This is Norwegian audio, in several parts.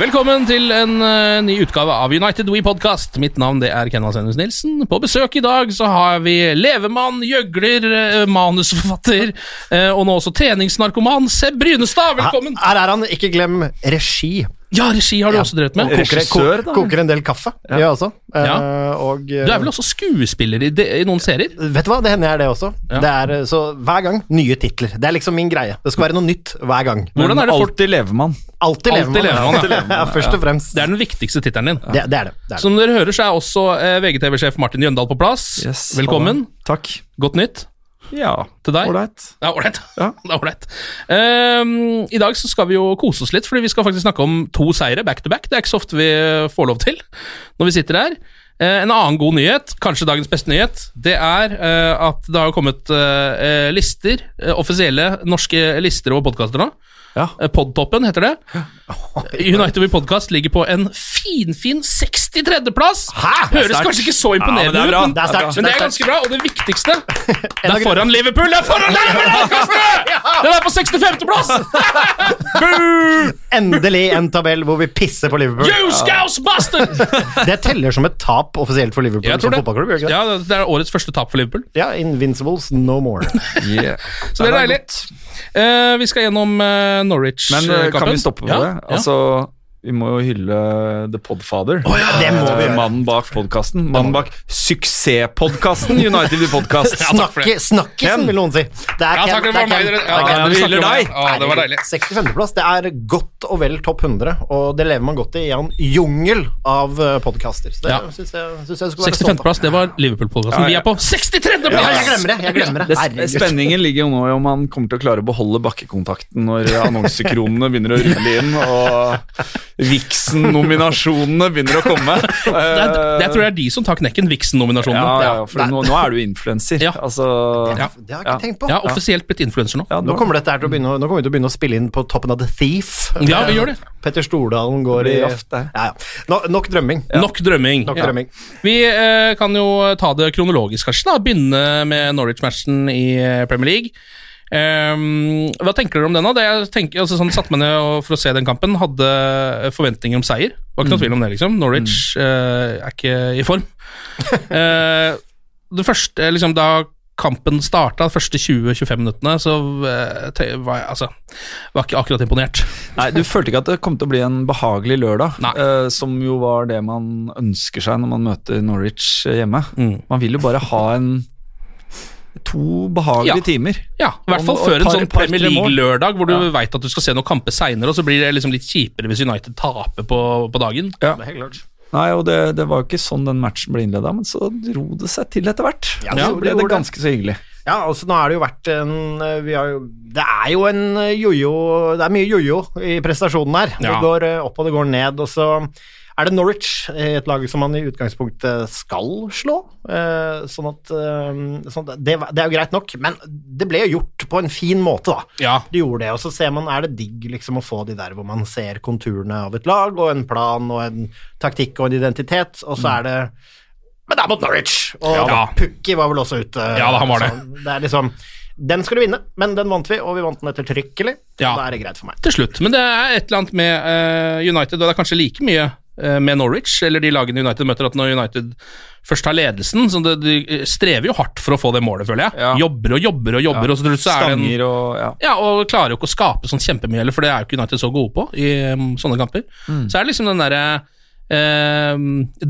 Velkommen til en uh, ny utgave av United We Podcast. Mitt navn det er Kenvald Senus Nilsen. På besøk i dag så har vi levemann, gjøgler, uh, manusforfatter uh, og nå også treningsnarkoman Seb Brynestad. Velkommen! Her er han, ikke glem regi. Ja, regi har du også drevet med. Koker, da. koker en del kaffe, ja. jeg også. Ja. Uh, og uh, Du er vel også skuespiller i, de, i noen serier? Vet du hva, det hender jeg er det også. Ja. Det er, eh, så hver gang nye titler. Det er liksom min greie. Det skal være noe nytt hver gang. Hvordan er det folk Alltid lever man. Alltid lever man, ja. ja. ja, først og fremst. Det er den viktigste tittelen din. Det, det er det. det, er. Som dere hører, så er også VGTV-sjef Martin Jøndal på plass. Yes, Velkommen. Takk. Godt nytt Ja, til deg. ålreit. Ja, ålreit. Ja. Er ålreit. Ehm, I dag så skal vi jo kose oss litt, fordi vi skal faktisk snakke om to seire back to back. Det er ikke så ofte vi får lov til når vi sitter her. Uh, en annen god nyhet, kanskje dagens beste nyhet, det er uh, at det har kommet eh, lister, offisielle norske lister over podkaster nå. Ja. Eh, Podtoppen heter det. United We Podcast ligger på en finfin 63.-plass. Høres kanskje ikke så imponerende Ja, men det er ut, men Det er det er ganske bra. Og det viktigste Det er foran Liverpool! Det er foran Liverpool! Den er på 65.-plass! Endelig en tabell hvor vi pisser på Liverpool. You scouse bastard! Det teller som et tap offisielt for Liverpool som det. fotballklubb. ikke det? Ja, det er årets første tap for Liverpool. Ja, Invincibles no more. Yeah. Så det er deilig. Eh, vi skal gjennom uh, Norwich-kampen. Men eh, kan vi stoppe på det? Ja. Altså, vi må jo hylle The Podfather. Det må vi gjøre. Mannen bak podkasten. Mannen bak suksesspodkasten United i Podcast. det. Snakke, snakkisen, vil noen si. Det er Ja, Ken- takk, det det er Ken- ja, vi hyller deg. det. Ja, det var deilig. 65.-plass, det er godt og vel topp 100, og det lever man godt i i en jungel av podkaster. Så det Ja. synes jeg, synes jeg du være stolt 65.-plass, det var Liverpool-podkasten. Vi er på 63.-plass! Ja, jeg glemmer det. jeg glemmer det. Det, Herregud. spenningen ligger jo nå i om han kommer til å klare å beholde bakkekontakten når annonsekronene begynner å rulle inn og Vixen-nominasjonene begynner å komme. Det tror jeg tror det er de som tar knekken, ja, Vixen-nominasjonene. ja, for nå, nå er du influenser. Ja. Altså, Ja. Det har jeg ikke tenkt på. Ja, offisielt blitt influenser nå. ja, Nå kommer, dette her til å begynne, nå kommer vi til å begynne å spille inn på toppen av The Thief. Ja, vi gjør det. Petter Stordalen går i Det ofte. ja, ja. No, Nok drømming. Nok drømming. Nok Ja. drømming. Vi eh, kan jo ta det kronologisk, kanskje. da Begynne med Norwich-matchen i eh, Premier League. Ehm, hva tenker dere om den? da? Det jeg tenker, altså, sånn, satt meg ned og, for å se den kampen, hadde forventninger om seier. Var ikke noe tvil om det, liksom. Norwich eh, er ikke i form. uh, det første, liksom, Da kampen starta, de første 20-25 minuttene, så eh, var jeg altså, var ikke akkurat imponert. Nei, Du følte ikke at det kom til å bli en behagelig lørdag, eh, som jo var det man ønsker seg når man møter Norwich eh, hjemme. Mm. Man vil jo bare ha en to behagelige Ja. timer. Ja, i hvert fall og før en par- sånn par- Premier. League-lørdag, hvor du Ja. vet at du skal se noen kamper seinere, og så blir det liksom litt kjipere hvis United taper på, på dagen. Ja. Det er helt klart. Nei, og det, det var jo ikke sånn den matchen ble innleda, men så dro det seg til etter hvert. Ja, så det ble det ganske så hyggelig. Ja, altså nå har det jo vært en eh, vi har jo, Det er jo en eh, jojo Det er mye jojo i prestasjonen her. Ja. Det går eh, opp og det går ned, og så er det Norwich, eh, et lag som man i utgangspunktet skal slå. Eh, sånn at, eh, sånn at det, det er jo greit nok, men det ble jo gjort på en fin måte, da. Ja. De gjorde det, og så ser man, er det digg liksom å få de der hvor man ser konturene av et lag, og en plan og en taktikk og en identitet, og så er det Men det er mot Norwich! Og Mm. Ja. Pukki var vel også ute. Ja, da, han var det. det er liksom Den skal du vinne, men den vant vi, og vi vant den ettertrykkelig. Ja. Da er det greit for meg. til slutt. Men det er et eller annet med uh, United, og det er kanskje like mye med Norwich, eller de lagene United møter, at når United først har ledelsen så det, De strever jo hardt for å få det målet, føler jeg. Ja. Jobber og jobber og jobber, og så, så er en og ja. Ja, og klarer jo ikke å skape sånn kjempemye heller, for det er jo ikke United så gode på i um, sånne kamper. Mm. Så er det liksom den derre eh,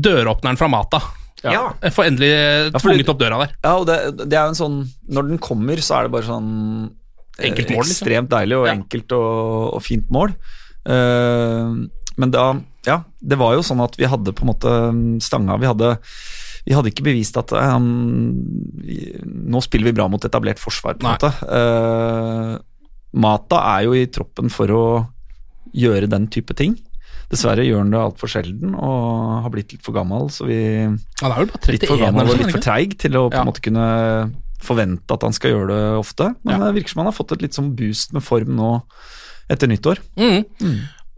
døråpneren fra Mata. Ja. Jeg får endelig eh, tvunget opp døra der. Ja, og det, det er jo en sånn Når den kommer, så er det bare sånn eh, Enkelt mål, liksom. Ekstremt deilig og Ja. enkelt og, og fint mål. Eh, men da Ja, det var jo sånn at vi hadde på en måte stanga Vi hadde vi hadde ikke bevist at um, vi- Nå spiller vi bra mot etablert forsvar, på en måte. Uh, Mata er jo i troppen for å gjøre den type ting. Dessverre gjør han det altfor sjelden og har blitt litt for gammel, så vi Han er vel bare litt for 31 gammel og litt for treig til å på en Ja. måte kunne forvente at han skal gjøre det ofte. Men Ja. det virker som han har fått et litt sånn boost med form nå etter nyttår. Mm.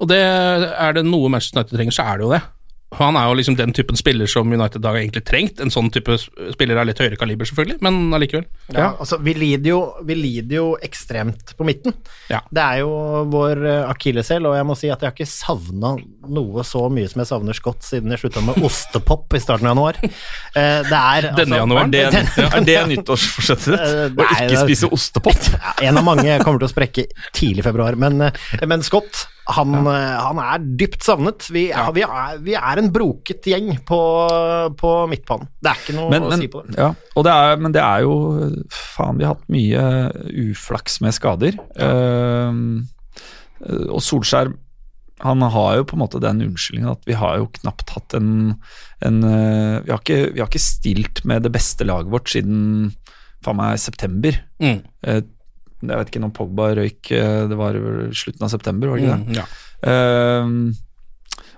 Og det er det noe Manchester United trenger, så er det jo det. Han er jo liksom den typen spiller som United har egentlig trengt. En sånn type spiller av litt høyere kaliber, selvfølgelig, men allikevel. Ja, altså, vi lider, jo, vi lider jo ekstremt på midten. Ja. Det er jo vår uh, akilleshæl, og jeg må si at jeg har ikke savna noe så mye som jeg savner Scott siden jeg slutta med ostepop i starten av januar. Eh, det er altså, Denne januaren? Er det, er det nyttårsforsettet Eh, ditt? Å ikke spise ostepop? ja, En av mange kommer til å sprekke tidlig i februar, men, eh, men Scott han, ja. han er dypt savnet. Vi, er- vi, er, vi er en broket gjeng på, på midtbanen. Det er ikke noe Men, å men, si på det. ja, og det er, men det er jo Faen, vi har hatt mye uflaks med skader. Uh, og Solskjær han har jo på en måte den unnskyldningen at vi har jo knapt hatt en, en eh, vi, har ikke, vi har ikke stilt med det beste laget vårt siden faen meg september. Mm. Eh, jeg vet ikke når Pogba røyk, eh, det var slutten av september, var det ikke det? Mm, ja. Eh,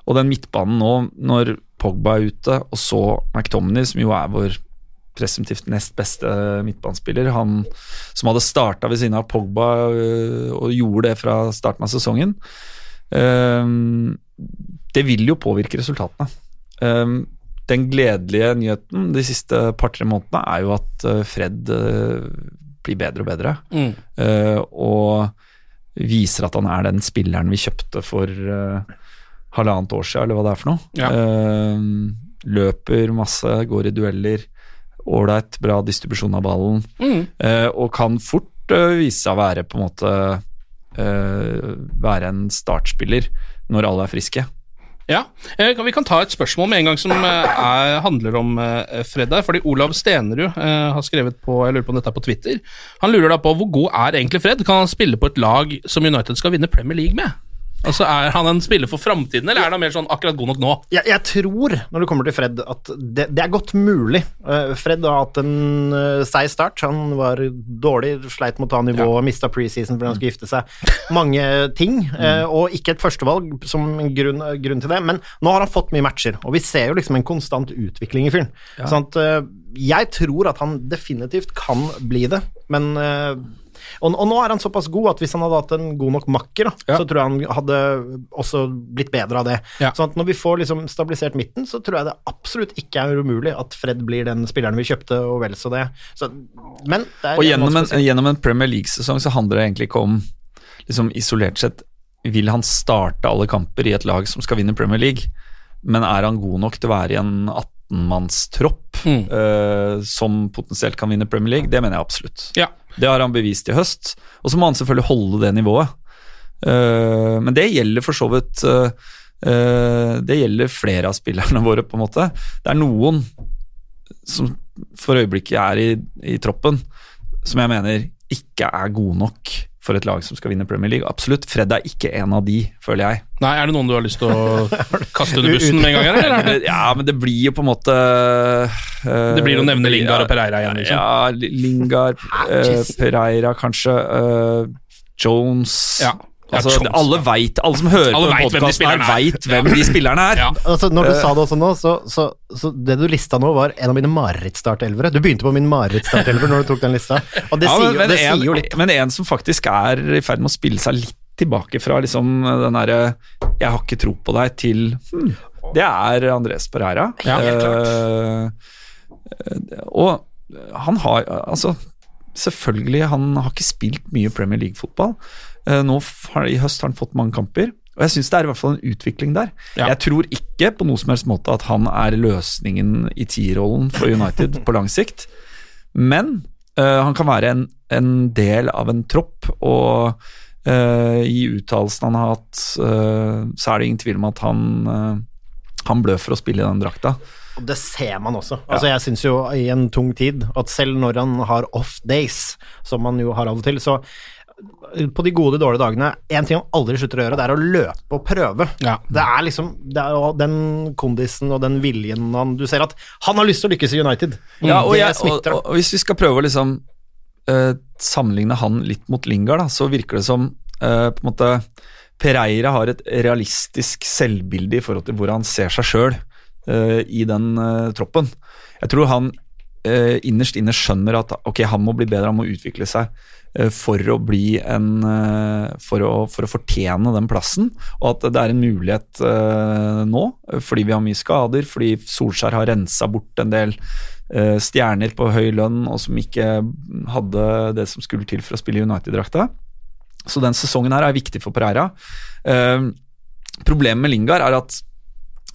og den midtbanen nå, når Pogba er ute, og så McTominay, som jo er vår presumptivt nest beste midtbanespiller, han som hadde starta ved siden av Pogba øh, og gjorde det fra starten av sesongen, øh, det vil jo påvirke resultatene. Um, den gledelige nyheten de siste par-tre månedene er jo at øh, Fred blir bedre og bedre, Mm. Uh, og viser at han er den spilleren vi kjøpte for uh, halvannet år siden, eller hva det er for noe. Ja. Uh, løper masse, går i dueller, ålreit, bra distribusjon av ballen, Mm. og kan fort vise seg å være på en måte være en startspiller når alle er friske. Ja, eh, Vi kan ta et spørsmål med en gang som eh, er, handler om Fredda. Fred her. Fordi Olav Stenerud eh, har skrevet på jeg lurer på om dette er på Twitter. Han lurer da på hvor god er egentlig Fred? Kan han spille på et lag som United skal vinne Premier League med? Altså, Er han en spiller for framtiden, eller er han mer sånn akkurat god nok nå? Jeg, jeg tror, når det kommer til Fred, at det, det er godt mulig. Eh, Fred har hatt en uh, seig start. Han var dårlig, sleit mot A-nivå, ja. mista preseason fordi han skulle gifte seg. Mange ting, eh, og ikke et førstevalg som grunn, grunn, til det. Men nå har han fått mye matcher, og vi ser jo liksom en konstant utvikling i fyren. Ja. Sånn at eh, jeg tror at han definitivt kan bli det, men eh, og, og, nå er han såpass god at hvis han hadde hatt en god nok makker, da, ja. så tror jeg han hadde også blitt bedre av det. Ja. Sånn at når vi får liksom stabilisert midten, så tror jeg det absolutt ikke er umulig at Fred blir den spilleren vi kjøpte, og vel så det. Så, men det og gjennom en, gjennom en, Premier League-sesong så handler det egentlig ikke om liksom isolert sett Vil han starte alle kamper i et lag som skal vinne Premier League, men er han god nok til å være i en 18-mannstropp mm. uh, som potensielt kan vinne Premier League? Det mener jeg absolutt. Ja. Det har han bevist i høst. Og så må han selvfølgelig holde det nivået. Uh, men det gjelder for så vidt uh, Det gjelder flere av spillerne våre, på en måte. Det er noen som for øyeblikket er i, i troppen, som jeg mener ikke er gode nok for et lag som skal vinne Premier League. Absolutt. Fred er ikke en av de, føler jeg. Nei, Er det noen du har lyst til å kaste under bussen med en gang? Eller? ja, men det blir jo på en måte uh, Det blir å nevne Lingard og Pereira igjen? Liksom. Ja, Lingard, uh, Pereira kanskje. Uh, Jones ja. Altså, ja, alle vet, alle som hører Alle på vet hvem de podkasten her, spillerne er. hvem de spillerne er. Ja. Altså, når du Eh. sa det også nå, så, så, så det du lista nå, var en av mine marerittstartelvere. Du begynte på min marerittstartelver når du tok den lista, og det, Ja, sier, men, jo- det en, sier jo litt. men en som faktisk er i ferd med å spille seg litt tilbake fra liksom den derre 'jeg har ikke tro på deg' til hmm, Det er Andres Pereira. Ja, eh, og han har altså Selvfølgelig, han har ikke spilt mye Premier League-fotball. Eh, nå har, I høst har han fått mange kamper. Og jeg syns det er i hvert fall en utvikling der. Ja. Jeg tror ikke på noe som helst måte at han er løsningen i T-rollen for United på lang sikt. Men uh, han kan være en, en del av en tropp, og uh, i uttalelsen han har hatt, uh, så er det ingen tvil om at han, han blør for å spille i den drakta. Det ser man også. Altså, jeg syns jo i en tung tid at selv når han har off days, som han jo har av og til, så på de gode, dårlige dagene En ting han aldri slutter å gjøre, det er å løpe og prøve. Ja. Det er liksom det er den kondisen og den viljen han Du ser at han har lyst til å lykkes i United. Ja, og, jeg, og, og, og hvis vi skal prøve å liksom uh, sammenligne han litt mot Lingard, da, så virker det som uh, på en måte Pereira har et realistisk selvbilde i forhold til hvor han ser seg sjøl i den troppen. Jeg tror han innerst inne skjønner at ok, han må bli bedre, han må utvikle seg for å bli en eh, for å, for å fortjene den plassen, og at det er en mulighet eh, nå, eh, fordi vi har mye skader, fordi Solskjær har rensa bort en del eh, stjerner på høy lønn og som ikke hadde det som skulle til for å spille i United-drakta. Så den sesongen her er viktig for Pereira. Eh, problemet med Lingard er at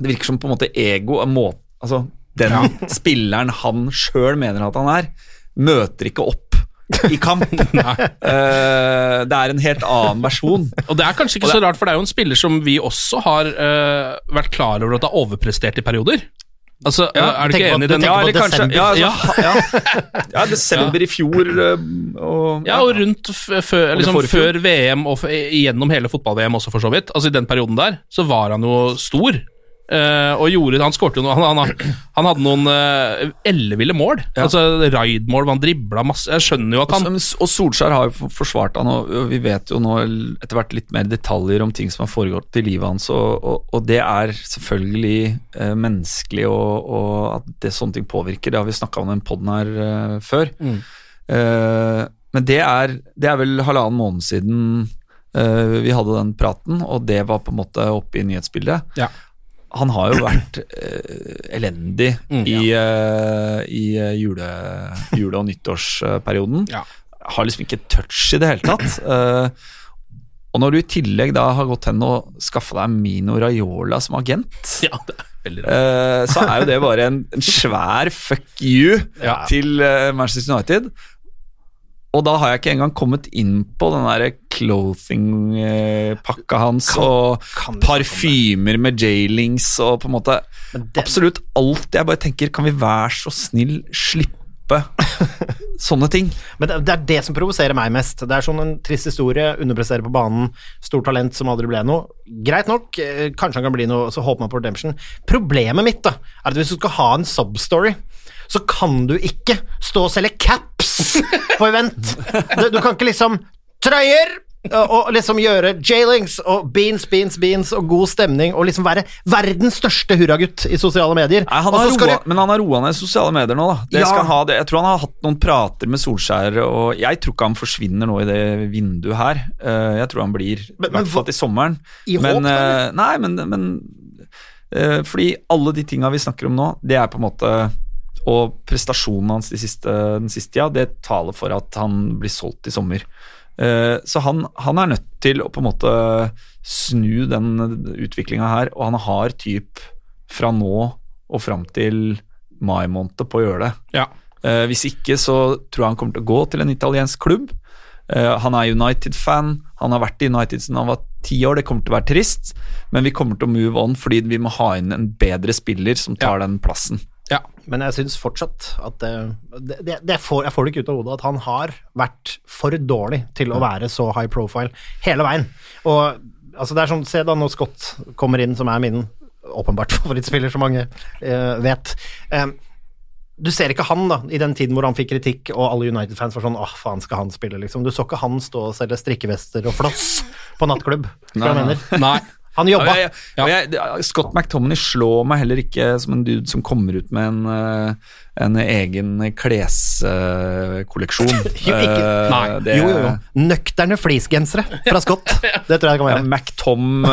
det virker som på en måte ego må, Altså, den spilleren han sjøl mener at han er, møter ikke opp i kamp. uh, det er en helt annen versjon. Og det er kanskje ikke så rart, for det er jo en spiller som vi også har uh, vært klar over at har overprestert i perioder. Altså, Ja, er du ikke enig i den? Ja, eller kanskje. Ja, Ja. altså, ja. ja desember i fjor eh, og Ja, og rundt liksom, og før VM og f gjennom hele fotball-VM også, for så vidt. Altså I den perioden der, så var han jo stor. Eh, og gjorde Han skårte jo noe Han, han, han hadde noen uh, elleville mål. Altså raidmål, han dribla masse. Jeg skjønner jo at han Og, Solskjær har jo forsvart han, og vi vet jo nå etter hvert litt mer detaljer om ting som har foregått i livet hans, og, og, og det er selvfølgelig uh, menneskelig, og, og at det sånne ting påvirker. Det har vi snakka om i den poden her uh, før. Eh, men det er, det er vel halvannen måned siden vi hadde den praten, og det var på en måte oppe i nyhetsbildet. Ja. Han har jo vært uh, elendig Mm, i, uh, i eh, jule, jule- og nyttårsperioden. Ja. Har liksom ikke touch i det hele tatt. Uh, og når du i tillegg da har gått hen og skaffa deg Mino Raiola som agent, Ja, det er veldig rart. så er jo det bare en, en svær fuck you Ja. til Manchester United. Og da har jeg ikke engang kommet inn på den der clothing-pakka hans og kan snakke om parfymer med J-links og på en måte den, Absolutt alt. Jeg bare tenker, kan vi være så snill slippe sånne ting? Men det, det er det som provoserer meg mest. Det er sånn en trist historie, underpresterer på banen, stort talent som aldri ble noe. Greit nok, eh, kanskje han kan bli noe, så håper man på redemption. Problemet mitt da, er at hvis du skal ha en substory, så kan du ikke stå og selge caps på event. Du, du kan ikke liksom Trøyer! Og liksom gjøre J-links og beans, beans, beans og god stemning og liksom være verdens største hurragutt i sosiale medier. Nei, han roa, du- men han har roa ned sosiale medier nå, da. Det Ja. skal ha, det. Jeg tror han har hatt noen prater med Solskjær, og jeg tror ikke han forsvinner nå i det vinduet her. Eh, Jeg tror han blir, Men- i hvert fall til sommeren. I men, håp, eh, Nei, men, men eh, Fordi alle de tinga vi snakker om nå, det er på en måte Og prestasjonen hans de siste, den siste tida, det taler for at han blir solgt i sommer. Eh, Så han, han er nødt til å på en måte snu den utviklinga her, og han har typ fra nå og fram til mai måned på å gjøre det. Ja. Eh, hvis ikke så tror jeg han kommer til å gå til en italiensk klubb. Eh, han er United-fan, han har vært i United siden han var ti år, det kommer til å være trist, men vi kommer til å move on fordi vi må ha inn en bedre spiller som tar den plassen. Ja. Men jeg syns fortsatt at det, det, det, får, Jeg får det ikke ut av hodet at han har vært for dårlig til å være så high profile hele veien. Og altså det er sånn, Se da når Scott kommer inn, som er min åpenbart favorittspiller, som mange uh, vet. Eh, du ser ikke han da, i den tiden hvor han fikk kritikk og alle United-fans var sånn åh, faen skal han spille, liksom. Du så ikke han stå og selge strikkevester og floss på nattklubb. Nei, Nei, nei. Mener. jobba. Han Ja, jeg, jeg, Scott McTominay slår meg heller ikke som en dude som kommer ut med en, eh, en egen kleskolleksjon. Jo, ikke- Nei. Jo, jo, jo. Nøkterne fleecegensere fra Scott. Det tror jeg det kan være. McTom uh...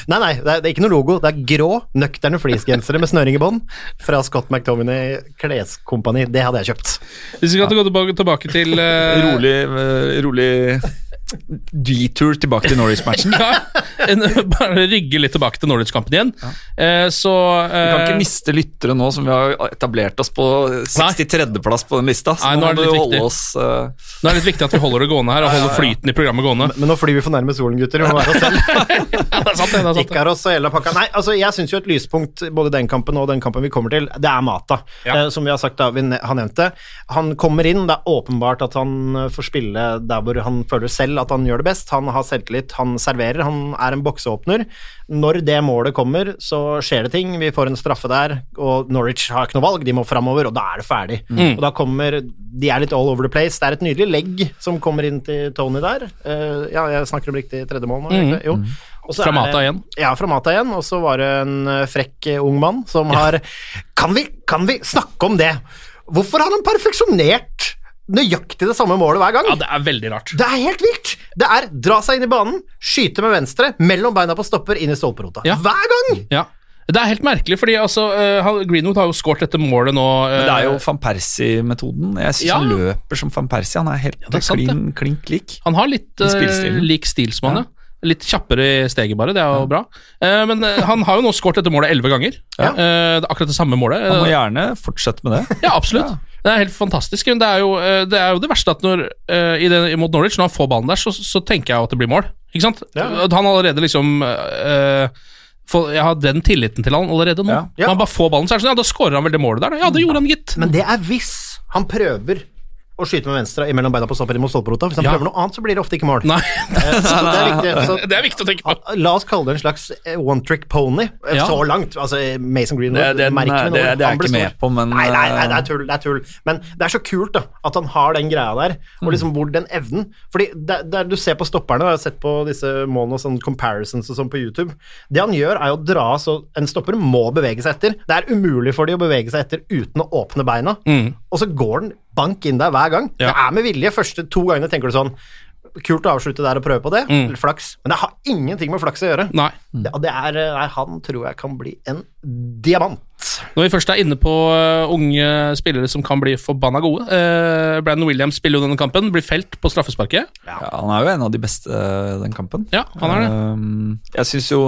Nei, nei, det er, det er ikke noe logo. Det er grå, nøkterne fleecegensere med snøring i bånn fra Scott McTominay Kleskompani. Det hadde jeg kjøpt. Hvis vi kan gå tilbake, tilbake til uh... rolig, uh, rolig detour tilbake til Norwich-matchen. ja, en, bare rygge litt tilbake til Norwich-kampen igjen. Eh, så Vi kan eh, ikke miste lyttere nå som vi har etablert oss på 63.-plass på den lista. Så Nei, nå nå er det litt holde viktig. oss uh... Nå er det litt viktig at vi holder det gående her, og holder flyten i programmet gående. Men nå flyr vi for nærme solen, gutter. Vi må være oss selv. Ja, det er sant, det. er sant. Ikaros og hele pakka. Nei, altså jeg syns jo et lyspunkt både den kampen og den kampen vi kommer til, det er Mata. Ja. Eh, som vi har sagt da, vi ne- har nevnt det. Han kommer inn, det er åpenbart at han eh, får spille der hvor han føler selv at han gjør det best. Han har selvtillit, han serverer, han er en bokseåpner. Når det målet kommer, så skjer det ting. Vi får en straffe der, og Norwich har ikke noe valg, de må framover, og da er det ferdig. Mm. Og da kommer De er litt all over the place. Det er et nydelig legg som kommer inn til Tony der. Uh, ja, jeg snakker om riktig tredje mål nå, egentlig. Jo. Og så Mm. Fra er Mata igjen. Ja, fra Mata igjen. Og så var det en eh, frekk eh, ung mann som har kan vi, kan vi snakke om det? Hvorfor har han perfeksjonert nøyaktig det samme målet hver gang? Ja, det er veldig rart. Det er helt vilt! Det er dra seg inn i banen, skyte med venstre, mellom beina på stopper, inn i stolperota. Ja. Hver gang! Ja. Det er helt merkelig, fordi altså, eh, Greenwood har jo skåret dette målet nå. eh, Men det er jo van Persie-metoden. Jeg syns Ja. han løper som van Persie. Han er helt ja, er sant, klin, klink lik. Han har litt eh, lik stil som han, ja. Litt kjappere i steget, bare. Det er jo bra. Eh, men eh, han har jo nå skåret dette målet elleve ganger. Ja. Eh, det er akkurat det samme målet. Han må Eh, gjerne fortsette med det. Ja, absolutt. Det er helt fantastisk. Men det er jo eh, det, er jo det verste at når eh, i det, mot Norwich, når han får ballen der, så, så tenker jeg at det blir mål. Ikke sant? Ja. At Han allerede liksom uh, for Jeg har den tilliten til han allerede nå. Ja. Ja. Når han bare får ballen, så er det sånn Ja, da skårer han vel det målet der. Ja, det gjorde han, gitt. Men det er hvis han prøver å skyte med venstre imellom beina på stopper mot stolperota. Hvis han Ja. prøver noe annet, så blir det ofte ikke mål. Nei, Eh, Så det er viktig. Så det er viktig å tenke på. La oss kalle det en slags eh, one trick pony. eh, Ja. Så langt. Altså, Mason Greenwood Det- det- merk med det- det er jeg ikke med på, men, Nei, nei, nei, det er tull. Det er tull. Men det er så kult da, at han har den greia der, og Mm. liksom hvor den evnen Fordi det, det er, Du ser på stopperne, jeg har sett på disse målene og sånn comparisons og sånn på YouTube. Det han gjør, er å dra så En stopper må bevege seg etter. Det er umulig for de å bevege seg etter uten å åpne beina, og så går den bank inn der hver gang. Ja. Det er med vilje. Første to gangene tenker du sånn Kult å avslutte der og prøve på det. Mm. flaks. Men det har ingenting med flaks å gjøre. Nei. Det, det er, er Han tror jeg kan bli en diamant. Når vi først er inne på eh, unge spillere som kan bli forbanna gode eh, Brandon Williams spiller jo denne kampen, blir felt på straffesparket. Ja, han er jo en av de beste i den kampen. Ja, han er det. Um, jeg syns jo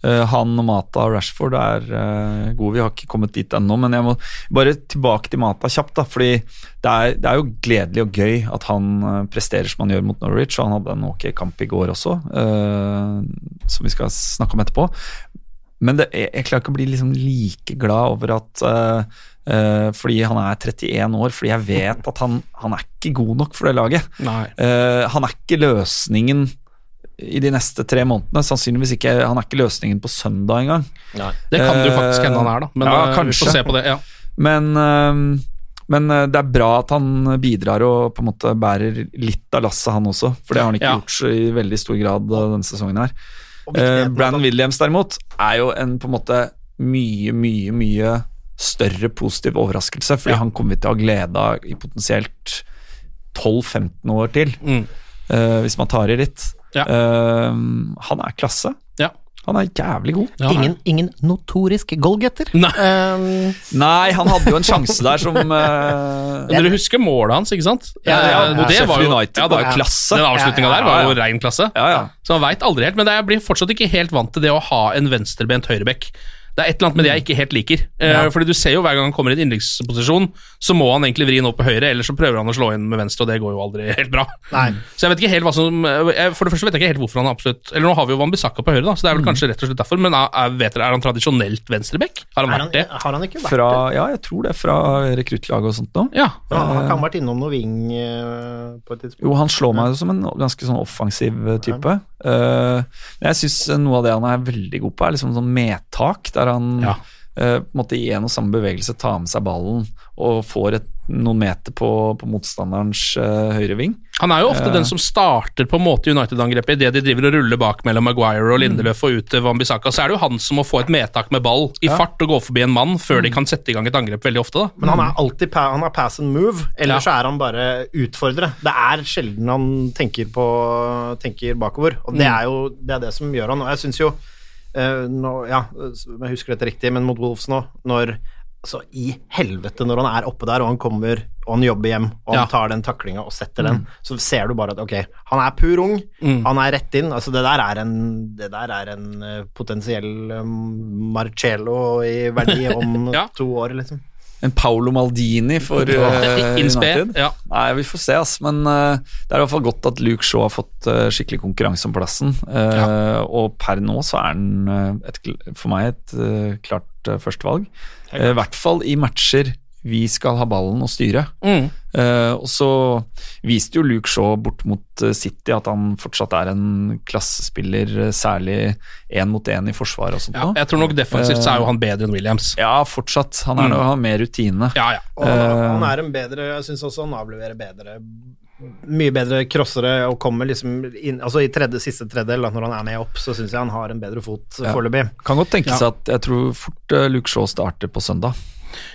han og Mata og Rashford er uh, gode. Vi har ikke kommet dit ennå, men jeg må bare tilbake til Mata kjapt. da, fordi det er, det er jo gledelig og gøy at han uh, presterer som han gjør mot Norwich, og han hadde en ok kamp i går også, uh, som vi skal snakke om etterpå. Men det, jeg, jeg klarer ikke å bli liksom like glad over at uh, Fordi han er 31 år, fordi jeg vet at han, han er ikke god nok for det laget. Eh, han er ikke løsningen i de neste tre månedene. Sannsynligvis ikke. Han er ikke løsningen på søndag engang. Det kan det jo faktisk hende han er, da. Men Ja, eh, vi kanskje. får se på det. Ja. Men, eh, men eh, det er bra at han bidrar og på en måte bærer litt av lasset, han også. For det har han ikke Ja. gjort så i veldig stor grad denne sesongen her. Eh, Brandon Williams derimot er jo en på en måte mye, mye, mye større positiv overraskelse, fordi Ja. han kommer vi til å ha glede av i potensielt 12-15 år til, Mm. eh, hvis man tar i litt. Ja. Uh, han er klasse. Ja. Han er jævlig god. Ja, Ingen, ingen notorisk goalgetter. Nei. Um, Nei, han hadde jo en sjanse der som uh, Dere husker målet hans, ikke sant? Ja, ja, ja. det var jo- United ja, var jo klasse. Den avslutninga Ja, ja, der var jo rein klasse. Ja, ja. Så han veit aldri helt, men jeg blir fortsatt ikke helt vant til det å ha en venstrebent høyrebekk. Det er et eller annet med det jeg ikke helt liker. Ja. fordi du ser jo Hver gang han kommer i en innleggsposisjon, så må han egentlig vri den opp på høyre, eller så prøver han å slå inn med venstre, og det går jo aldri helt bra. Nei. Så jeg vet ikke helt hva som For det første vet jeg ikke helt hvorfor han absolutt Eller nå har vi jo Wambisaka på høyre, da, så det er vel kanskje rett og slett derfor, men er, er, vet dere, er han tradisjonelt venstrebekk? Har han han vært det? har han ikke vært Fra, det? ja, jeg tror det. Fra rekruttlaget og sånt nå. Ja. Ja, han kan ha vært innom noe ving eh, på et tidspunkt. Jo, han slår meg jo som en ganske sånn offensiv eh, type. Men jeg syns noe av det han er veldig god på, er liksom sånn medtak, der han Ja. uh, på en måte i en og samme bevegelse tar med seg ballen og får et noen meter på, på motstanderens uh, høyre ving. Han er jo ofte uh, den som starter på en måte United-angrepet idet de driver og ruller bak mellom Maguire og Lindeløf og ut til Wan-Bissaka. Så er det jo han som må få et medtak med ball i fart og gå forbi en mann før de kan sette i gang et angrep veldig ofte. da. Men han er alltid han er pass and move, eller Ja. så er han bare utfordrer. Det er sjelden han tenker, på, tenker bakover, og det er jo det, er det som gjør han. Og jeg syns jo Uh, nå, Ja, jeg husker dette riktig, men mot Wolves nå, når så i helvete når han er oppe der, og han kommer og han jobber hjem, og han Ja. tar den taklinga og setter den, så ser du bare at ok, han er pur ung, han er rett inn. Altså det der er en, det der er en eh, potensiell um, Marcello i verdi om Ja. to år, liksom. En Paolo Maldini for uh, United. ja. Nei, vi får se, ass. Men uh, det er i hvert fall godt at Luke Shaw har fått skikkelig konkurranse om plassen. Eh, Og per nå så er han et, for meg et klart uh, førstevalg. Eh, I hvert fall i matcher vi skal ha ballen og styre. Mm. Uh, og så viste jo Luke Shaw bort mot eh, City at han fortsatt er en klassespiller, eh, særlig én mot én i forsvaret og sånt. Ja, jeg tror nok defensivt så er jo han bedre enn Williams. Ja, fortsatt. Han er Mm. har mer rutine. Ja, ja. Og han, Eh. han er en bedre Jeg syns også han avleverer bedre Mye bedre crossere og kommer liksom inn Altså i tredje, siste tredjedel, når han er med opp, så syns jeg han har en bedre fot Ja. foreløpig. Kan godt tenke Ja. seg at jeg tror fort eh, Luke Shaw starter på søndag.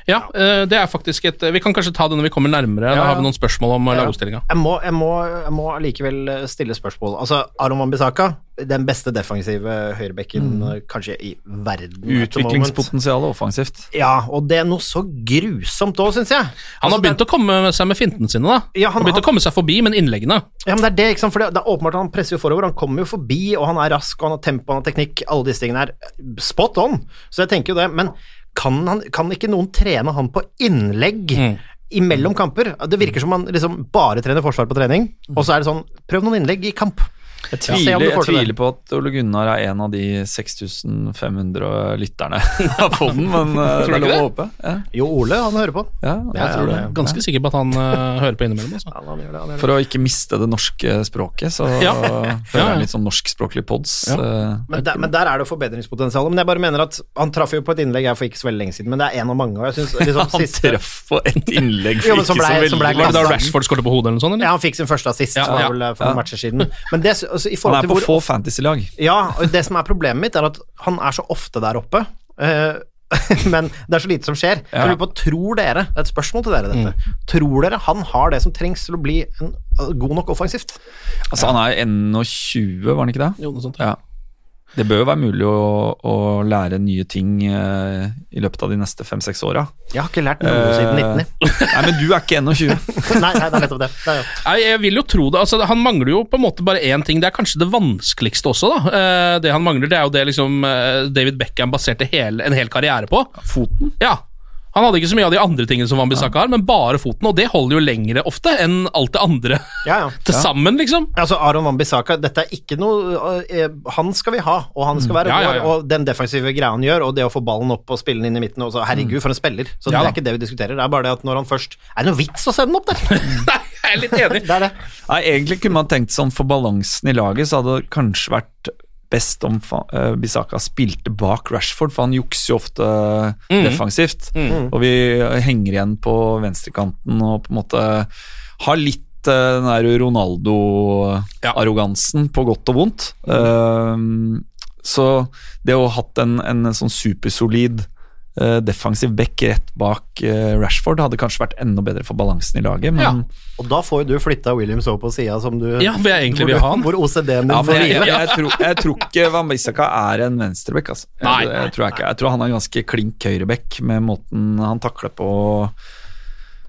Ja eh, det er faktisk et Vi kan kanskje ta det når vi kommer nærmere. Da har vi noen spørsmål om ja. lagoppstillinga. Jeg må, jeg, må, jeg må allikevel eh, stille spørsmål. Altså, Aron Wambisaka, den beste defensive høyrebekken mm. kanskje i verden. Utviklingspotensialet offensivt. Ja, og det er noe så grusomt òg, syns jeg. Han har begynt å komme seg med fintene sine, da. Ja, han han har begynt han, å komme seg forbi, men innleggene Ja, men det er det, ikke sant, for det, det er åpenbart han presser jo forover, han kommer jo forbi, og han er rask, og han har tempo, han har teknikk, alle disse tingene er spot on, så jeg tenker jo det, men kan, han, kan ikke noen trene han på innlegg Mm. imellom kamper? Det virker som han liksom bare trener forsvar på trening, og så er det sånn, prøv noen innlegg i kamp. Jeg tviler, jeg tviler på at Ole Gunnar er en av de 6500 lytterne av podden, men eh, Tror det er lov å håpe. Ja, Jo, Ole, han hører på. ja, jeg tror det. Ganske sikker på at han uh, hører på innimellom. også. Ja, han gjør det, han gjør det. For å ikke miste det norske språket, så Ja. ja. jeg litt sånn norskspråklig pods. Ja. eh, Men der, men der er det forbedringspotensial. Men jeg bare mener at han traff jo på et innlegg her for ikke så veldig lenge siden, men det er en av mange, og jeg synes liksom Han siste traff på et innlegg Jo, for jo, som ikke så ble- som ble veldig Var det da Rashford skåret på hodet, eller noe sånt? Eller? Ja, han fikk sin første assist, Ja, ja. eh, for noen Ja. matcher siden. Men det, altså, i Han er på hvor få fantasy-lag. Ja, og det som er problemet mitt, er at han er så ofte der oppe. Uh, men det er så lite som skjer. Ja. jeg på, Tror dere Det er et spørsmål til dere, dette. Tror dere han har det som trengs til å bli en, uh, god nok offensivt? Altså, han er 21, var han ikke det? Jo, noe sånt. Ja. Det bør jo være mulig å, å lære nye ting eh, i løpet av de neste fem-seks åra. Jeg har ikke lært noe siden 1990. Nei, men du er ikke 21. nei, nei, det er nettopp det. det er. Nei, jeg vil jo tro det. Altså, han mangler jo på en måte bare én ting. Det er kanskje det vanskeligste også, da. Eh, det han mangler, det er jo det liksom eh, David Beckham baserte hele, en hel karriere på. Foten. Ja. Han hadde ikke så mye av de andre tingene som Wambisaka har, men bare foten, og det holder jo lengre ofte enn alt det andre Ja, ja. til sammen, liksom. Altså, Aron Wan-Bissaka, dette er ikke noe eh, Han skal vi ha, og han skal være Ja, ja, vår. ja. Og den defensive greia han gjør, og det å få ballen opp og spille den inn i midten og så, Herregud, for en spiller. Så det er ikke det vi diskuterer. Det er bare det at når han først Er det noe vits å sende den opp der? Nei, jeg er litt enig. det er det. Nei, egentlig kunne man tenkt sånn for balansen i laget, så hadde det kanskje vært best om fa- eh, Bisaka spilte bak Rashford, for han jukser jo ofte defensivt. Og vi henger igjen på venstrekanten og på en måte har litt eh, den der Ronaldo-arrogansen på godt og vondt. Eh, så det å ha hatt en, en sånn supersolid eh, defensiv back rett bak eh, Rashford hadde kanskje vært enda bedre for balansen i laget, men Ja. Og da får jo du flytta Williams over på sida som du Ja, hvor jeg egentlig vil ha han. Hvor OCD-en din Ja, får hvile. jeg, jeg, jeg, tror, ikke Van Bissaka er en venstreback. Altså. Jeg, Nei. jeg, tror jeg, ikke. jeg tror han er ganske klink høyreback med måten han takler på. Og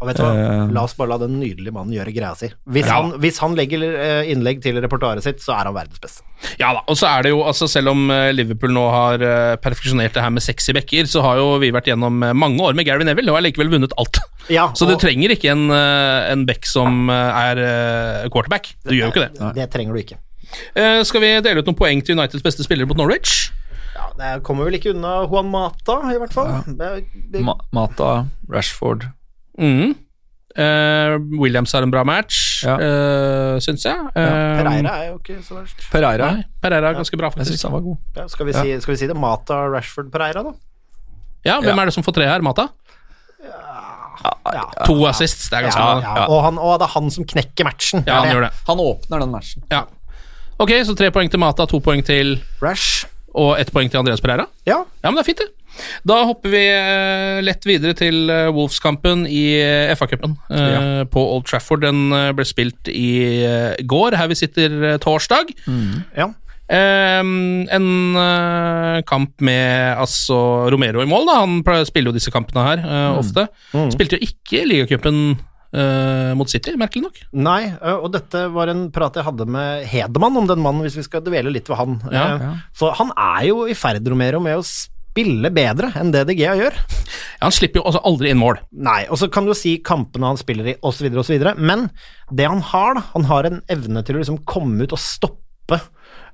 vet du hva? Eh. La oss bare la den nydelige mannen gjøre greia si. Hvis, Ja. han, hvis han legger eh, innlegg til repertoaret sitt, så er han verdens beste. Ja da, og så er det jo, altså Selv om eh, Liverpool nå har perfeksjonert det her med sexy backer, så har jo vi vært gjennom mange år med Gary Neville og har likevel vunnet alt. Ja, Så du trenger ikke en, en back som er quarterback. Du gjør jo ikke det. det trenger du ikke. Uh, skal vi dele ut noen poeng til Uniteds beste spiller mot Norwich? Ja, det kommer vel ikke unna Juan Mata, i hvert fall. Det, det, Ma Mata, Rashford Mhm. Uh, Williams har en bra match, Ja. uh, syns jeg. Eh, Pereira er jo ikke så verst. Pereira. Nei, Pereira er ganske bra, faktisk. han var god. Ja, skal, vi si, skal vi si det? Mata, Rashford, Pereira, da? Ja, Hvem Ja. er det som får tre her? Mata? ja. To assists, det er ganske bra. ja. Og, han, og det er han som knekker matchen. Ja, han gjør det. Han åpner den matchen. Ja. Ok, så tre poeng til Mata, to poeng til Rash. og ett poeng til Andreas Pereira. Ja. Ja, men det er fint, det. Da hopper vi eh, lett videre til eh, Wolves-kampen i eh, FA-cupen ja. på Old Trafford. Den ble spilt i går, her vi sitter torsdag. torsdag. ja. Eh, en kamp med altså Romero i mål, da. Han spiller jo disse kampene her eh, ofte. Spilte jo ikke ligacupen uh, mot City, merkelig nok. Nei, og dette var en prat jeg hadde med Hedemann om den mannen, hvis vi skal dvele litt ved han. Ja, ja. Så han er jo i ferd, Romero, med å spille bedre enn det De Gea gjør. Ja, han slipper jo også aldri inn mål. Nei, og så kan du jo si kampene han spiller i, osv., osv., men det han har, da, han har en evne til å liksom komme ut og stoppe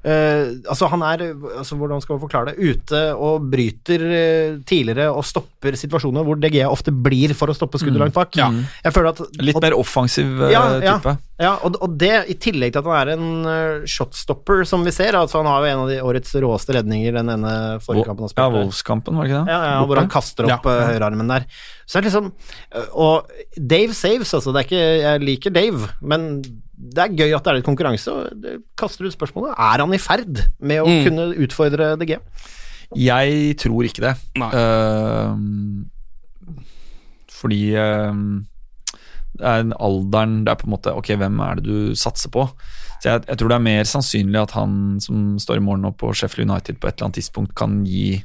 eh, altså Han er, altså hvordan skal man forklare det, ute og bryter uh, tidligere og stopper situasjoner hvor DG ofte blir for å stoppe skuddet langt bak. Ja. Jeg føler at Litt mer offensiv uh, ja, ja, type. ja og, og det i tillegg til at han er en shotstopper, som vi ser. Altså Han har jo en av de årets råeste redninger den ene forrige kampen han Ja, spilte. Wolves-kampen, var det ikke det? Ja, ja, hvor han kaster opp Ja. høyrearmen der. Så det er liksom Og Dave saves, altså. Det er ikke Jeg liker Dave, men det er gøy at det er litt konkurranse. Og det kaster ut spørsmålet Er han i ferd med å Mm. kunne utfordre DG? Jeg tror ikke det. Nei. Ehm, fordi uh, det er en alderen Det er på en måte Ok, hvem er det du satser på? Så jeg, jeg tror det er mer sannsynlig at han som står i morgen nå på Sheffield United på et eller annet tidspunkt kan gi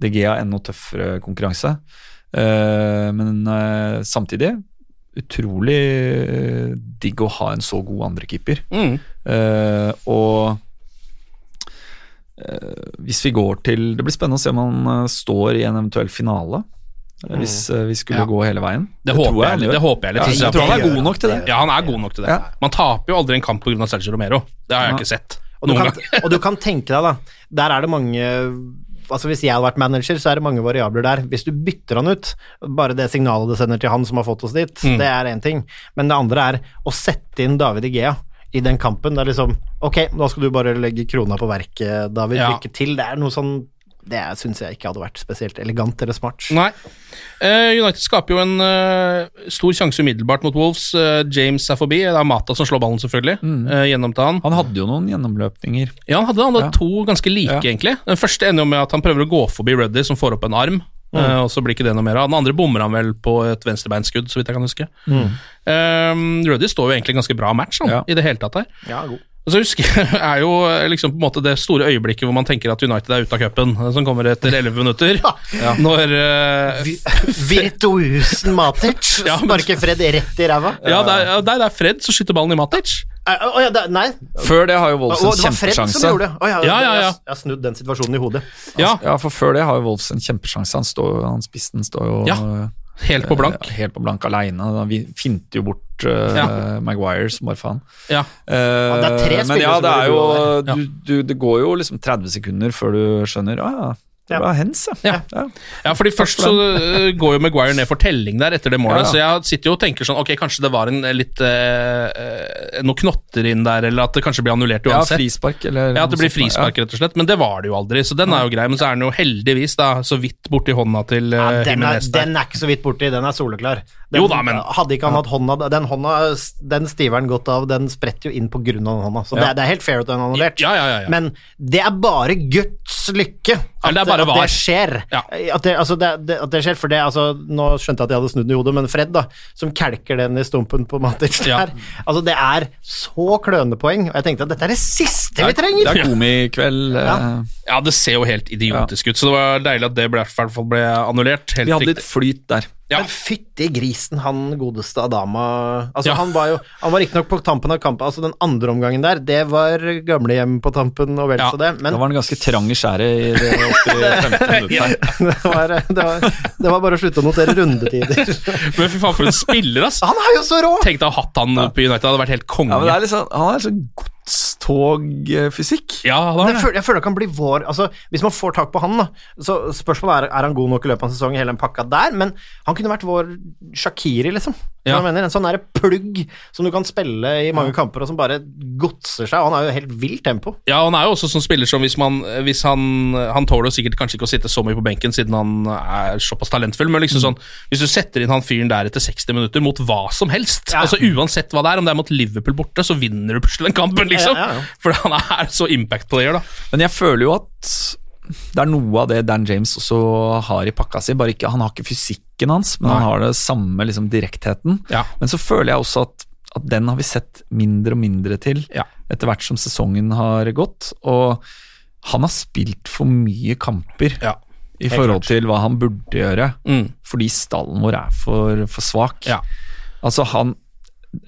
De Gea enda tøffere konkurranse. Uh, men samtidig utrolig eh, digg å ha en så god andrekeeper. Mm. Uh, og eh, hvis vi går til Det blir spennende å se om han står i en eventuell finale. Hvis eh, vi skulle Ja. gå hele veien. Det, det, håper jeg, jeg, det håper jeg litt. Ja, jeg, jeg tror han er god nok til det. Ja, han er god nok til det. Ja. Man taper jo aldri en kamp pga. Sergio Romero. Det har jeg Ja. ikke sett. Og du, kan, og du kan tenke deg, da Der er det mange Altså Hvis jeg hadde vært manager, så er det mange variabler der. Hvis du bytter han ut, bare det signalet det sender til han som har fått oss dit, Mm. det er én ting. Men det andre er å sette inn David Igea i den kampen. Det er liksom Ok, da skal du bare legge krona på verket, David. Ja. Lykke til. Det er noe sånn Det syns jeg ikke hadde vært spesielt elegant eller smart. Nei. Eh, United skaper jo en uh, stor sjanse umiddelbart mot Wolves. Uh, James er forbi. Det er Mata som slår ballen, selvfølgelig. Mm. Uh, gjennomta han. Han hadde jo noen gjennomløpninger. Ja, han hadde, han hadde Ja. to ganske like, Ja. egentlig. Den første ender jo med at han prøver å gå forbi Ruddy, som får opp en arm. Mm. eh, og så blir ikke det noe mer av. Den andre bommer han vel på et venstrebeinskudd, så vidt jeg kan huske. Mm. Ruddy står jo egentlig ganske bra match han, Ja. i det hele tatt her. Ja, god. Og så husker jeg er jo liksom på en måte det store øyeblikket hvor man tenker at United er ute av cupen, eh, som kommer etter 11 minutter. Når uh, Virtuosen Matic Ja, men- sparker Fred rett i ræva. Ja, det er, det er Fred som skyter ballen i Matic. Eh, Å ja, det, nei. Før det har jo Wolves en det var Fred som kjempesjanse. gjorde det. Ja, Ja, ja, ja. Jeg, jeg har snudd den situasjonen i hodet. Ja, Ja, for før det har jo Wolves en kjempesjanse. Han, står, han spissen står jo Ja, helt på blank. eh, helt på blank aleine. Vi finter jo bort eh, Ja. Maguire som bare faen. Ja. Eh, det er tre men ja, det er jo du, du, Det går jo liksom 30 sekunder før du skjønner ah, ja, det Ja. var hens, ja. Ja. Ja, fordi først så øh, går jo Maguire ned for telling der etter det målet, Ja, ja. så jeg sitter jo og tenker sånn Ok, kanskje det var en eh, litt eh, eh, Noen knotter inn der, eller at det kanskje blir annullert Ja, frispark eller Ja, at det blir frispark, rett og slett. Men det var det jo aldri, så den er jo grei. Men så er den jo heldigvis da så vidt borti hånda til Ja, den, er, den er ikke så vidt borti, den er soleklar. Den, Jo da, men- Hadde ikke han hatt hånda Den hånda, den stiveren godt av, den spretter jo inn på grunn av den hånda. Så det, er- det er helt fair at den er annullert. Ja, ja, ja, ja. Men det er bare Guds lykke at, det at det skjer. Ja. At, det, altså det, det, at det skjer, for det altså, Nå skjønte jeg at jeg hadde snudd den i hodet, men Fred, da, som kelker den i stumpen på Matic Ja. Altså, det er så klønepoeng, og jeg tenkte at dette er det siste vi trenger! Det er komikveld. Ja. eh, Ja, det ser jo helt idiotisk ut, så det var deilig at det ble, i hvert fall ble annullert. Helt Vi hadde litt flyt der. Ja. Men fytti grisen, han godeste Adama Altså, Ja. han var jo Han var riktignok på tampen av kampen, altså den andre omgangen der, det var gamlehjem på tampen og vel Ja, så det, men Da var han ganske trang i skjæret i det 85. minuttet. her. det, var, det, var, det var bare å slutte å notere rundetider. Men fy faen, for en spiller, ass! Han er jo så rå! Tenk deg å ha hatt han på United, det hadde vært helt konge. Ja, men det er sånn, Han er liksom sånn togfysikk. Ja, det jeg det. føler, jeg føler det kan bli vår altså, Hvis man får tak på han, da Så spørsmålet er er han god nok i løpet av en sesong hele den pakka der, men han kunne vært vår Shakiri, liksom. Ja. Mener, en sånn derre plugg som du kan spille i mange kamper, og som bare godser seg. Og han har jo helt vilt tempo. Ja, han er jo også sånn spiller som hvis man Hvis han Han tåler jo sikkert kanskje ikke å sitte så mye på benken siden han er såpass talentfull, men liksom sånn Hvis du setter inn han fyren der etter 60 minutter mot hva som helst, Ja. altså uansett hva det er, om det er mot Liverpool borte, så vinner du plutselig den kampen, liksom. Ja, ja, ja. For han er så impact player, da. Men jeg føler jo at det er noe av det Dan James også har i pakka si. Bare ikke, Han har ikke fysikken hans, men Nei. han har det samme liksom, direktheten. Ja. Men så føler jeg også at, at den har vi sett mindre og mindre til Ja. etter hvert som sesongen har gått. Og han har spilt for mye kamper Ja. i forhold til hva han burde gjøre, Mm. fordi stallen vår er for, for svak. Altså han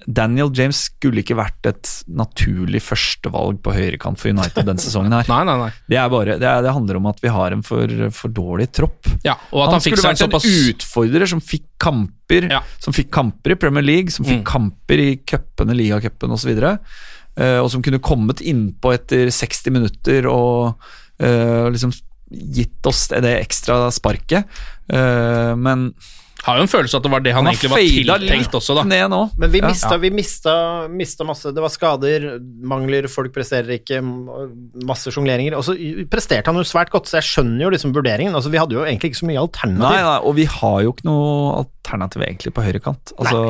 Daniel James skulle ikke vært et naturlig førstevalg på høyrekant for United denne sesongen her. Nei, nei, nei. Det, er bare, det, er, det handler om at vi har en for, for dårlig tropp. Ja, og at han, han skulle vært en såpass en utfordrer som fikk kamper Ja. Som fikk kamper i Premier League, som fikk Mm. kamper i cupene, ligacupen osv. Uh, og som kunne kommet innpå etter 60 minutter og uh, liksom gitt oss det ekstra sparket. Uh, men Har jo en følelse av at det var det han, han egentlig var tiltenkt også, da. ned nå. Men vi Ja. mista, vi mista, mista masse Det var skader, mangler, folk presterer ikke, masse sjongleringer. Og så presterte han jo svært godt, så jeg skjønner jo liksom vurderingen. Altså, vi hadde jo egentlig ikke så mye alternativ. Nei, nei, og vi har jo ikke noe alternativ egentlig på høyrekant. Altså,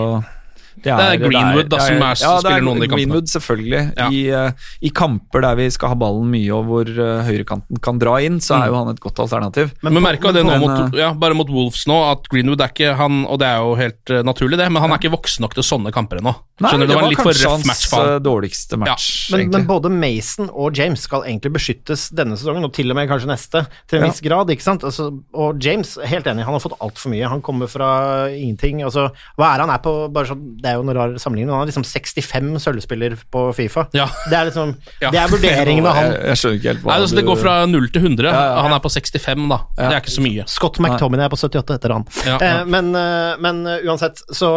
det, Det er Greenwood, da, som er- ja, det spiller noen av de kampene. Greenwood, selvfølgelig. Ja. I, uh, I kamper der vi skal ha ballen mye, og hvor uh, høyrekanten kan dra inn, så er jo han et godt alternativ. Men, men merka det nå men, mot, eh, ja, bare mot Wolves nå, at Greenwood er ikke han Og det er jo helt uh, naturlig, det, men han er ikke voksen nok til sånne kamper ennå. Nei, Skjønner det var for kanskje røff match for hans eh, dårligste match, Men, men både Mason og James skal egentlig beskyttes denne sesongen, og til og med kanskje neste, til en Ja. viss grad. ikke sant? Altså, og James, helt enig, han har fått altfor mye. Han kommer fra ingenting. altså, Hva er han er på bare sånn, Det er jo en rar sammenligning, men han har liksom 65 sølvspiller på Fifa. Ja. Det er liksom, Ja. det er vurderingen av han. Jeg, jeg skjønner ikke helt hva Nei, altså, det går fra 0 til 100. Ja, ja. Han er på 65, da. Det er ikke så mye. Scott McTominay er på 78 etter han. Ja, ja. Eh, men, eh, men eh, uansett, så,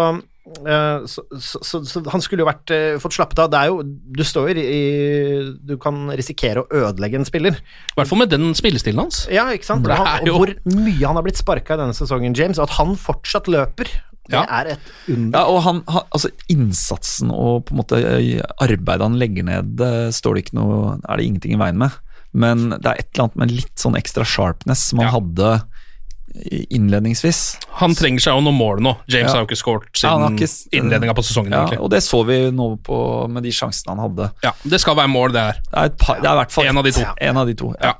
eh, så, så, så, så han skulle jo vært eh, fått slappet av. Det er jo Du står jo i Du kan risikere å ødelegge en spiller. I hvert fall med den spillestilen hans. Ja, ikke sant? Det han, og hvor mye han har blitt sparka i denne sesongen, James. og At han fortsatt løper, det Ja. er et under. Ja, og han, han, altså Innsatsen og på en måte eh, arbeidet han legger ned, det står det ikke noe Er det ingenting i veien med. Men det er et eller annet med litt sånn ekstra sharpness som han Ja. hadde innledningsvis. Han trenger seg jo noen mål nå. James Ja. har jo ikke har siden ja, innledninga på sesongen. Ja, egentlig. og det så vi nå på, med de sjansene han hadde. Ja, Det skal være mål, det her. Det er, et par, det er i hvert fall En av de to. En av de to. Ja.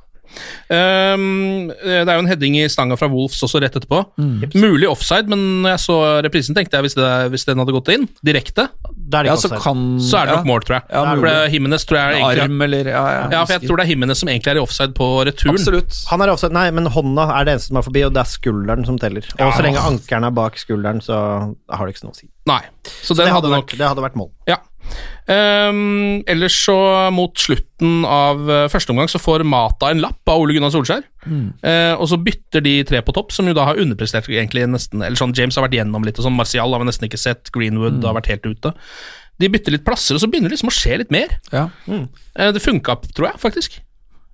Ehm, det er jo en heading i stanga fra Wolves også rett etterpå. Mm. Mulig offside, men når jeg så reprisen, tenkte jeg hvis, det, hvis den hadde gått inn direkte, er det Ja, så kan så er det nok ja, mål, tror jeg. Ja, for det, Jimenez tror jeg egentlig Arm eller Ja, ja, Ja, for jeg tror det er Himmenes som egentlig er i offside på returen. Absolutt. Han er i offside, nei, men hånda er det eneste som er forbi, og det er skulderen som teller. Og Ja. så lenge ankeren er bak skulderen, så har det ikke så noe å si. Nei, så Det den hadde, hadde nok vært, det hadde vært mål. Ja. Ehm, ellers så, mot slutten av eh, første omgang, så får Mata en lapp av Ole Gunnar Solskjær. Eh, og så bytter de tre på topp, som jo da har underprestert egentlig nesten Eller sånn, James har vært gjennom litt, og sånn Martial har vi nesten ikke sett. Greenwood har vært helt ute. De bytter litt plasser, og så begynner det liksom å skje litt mer. Ja. Eh, det funka, tror jeg, faktisk.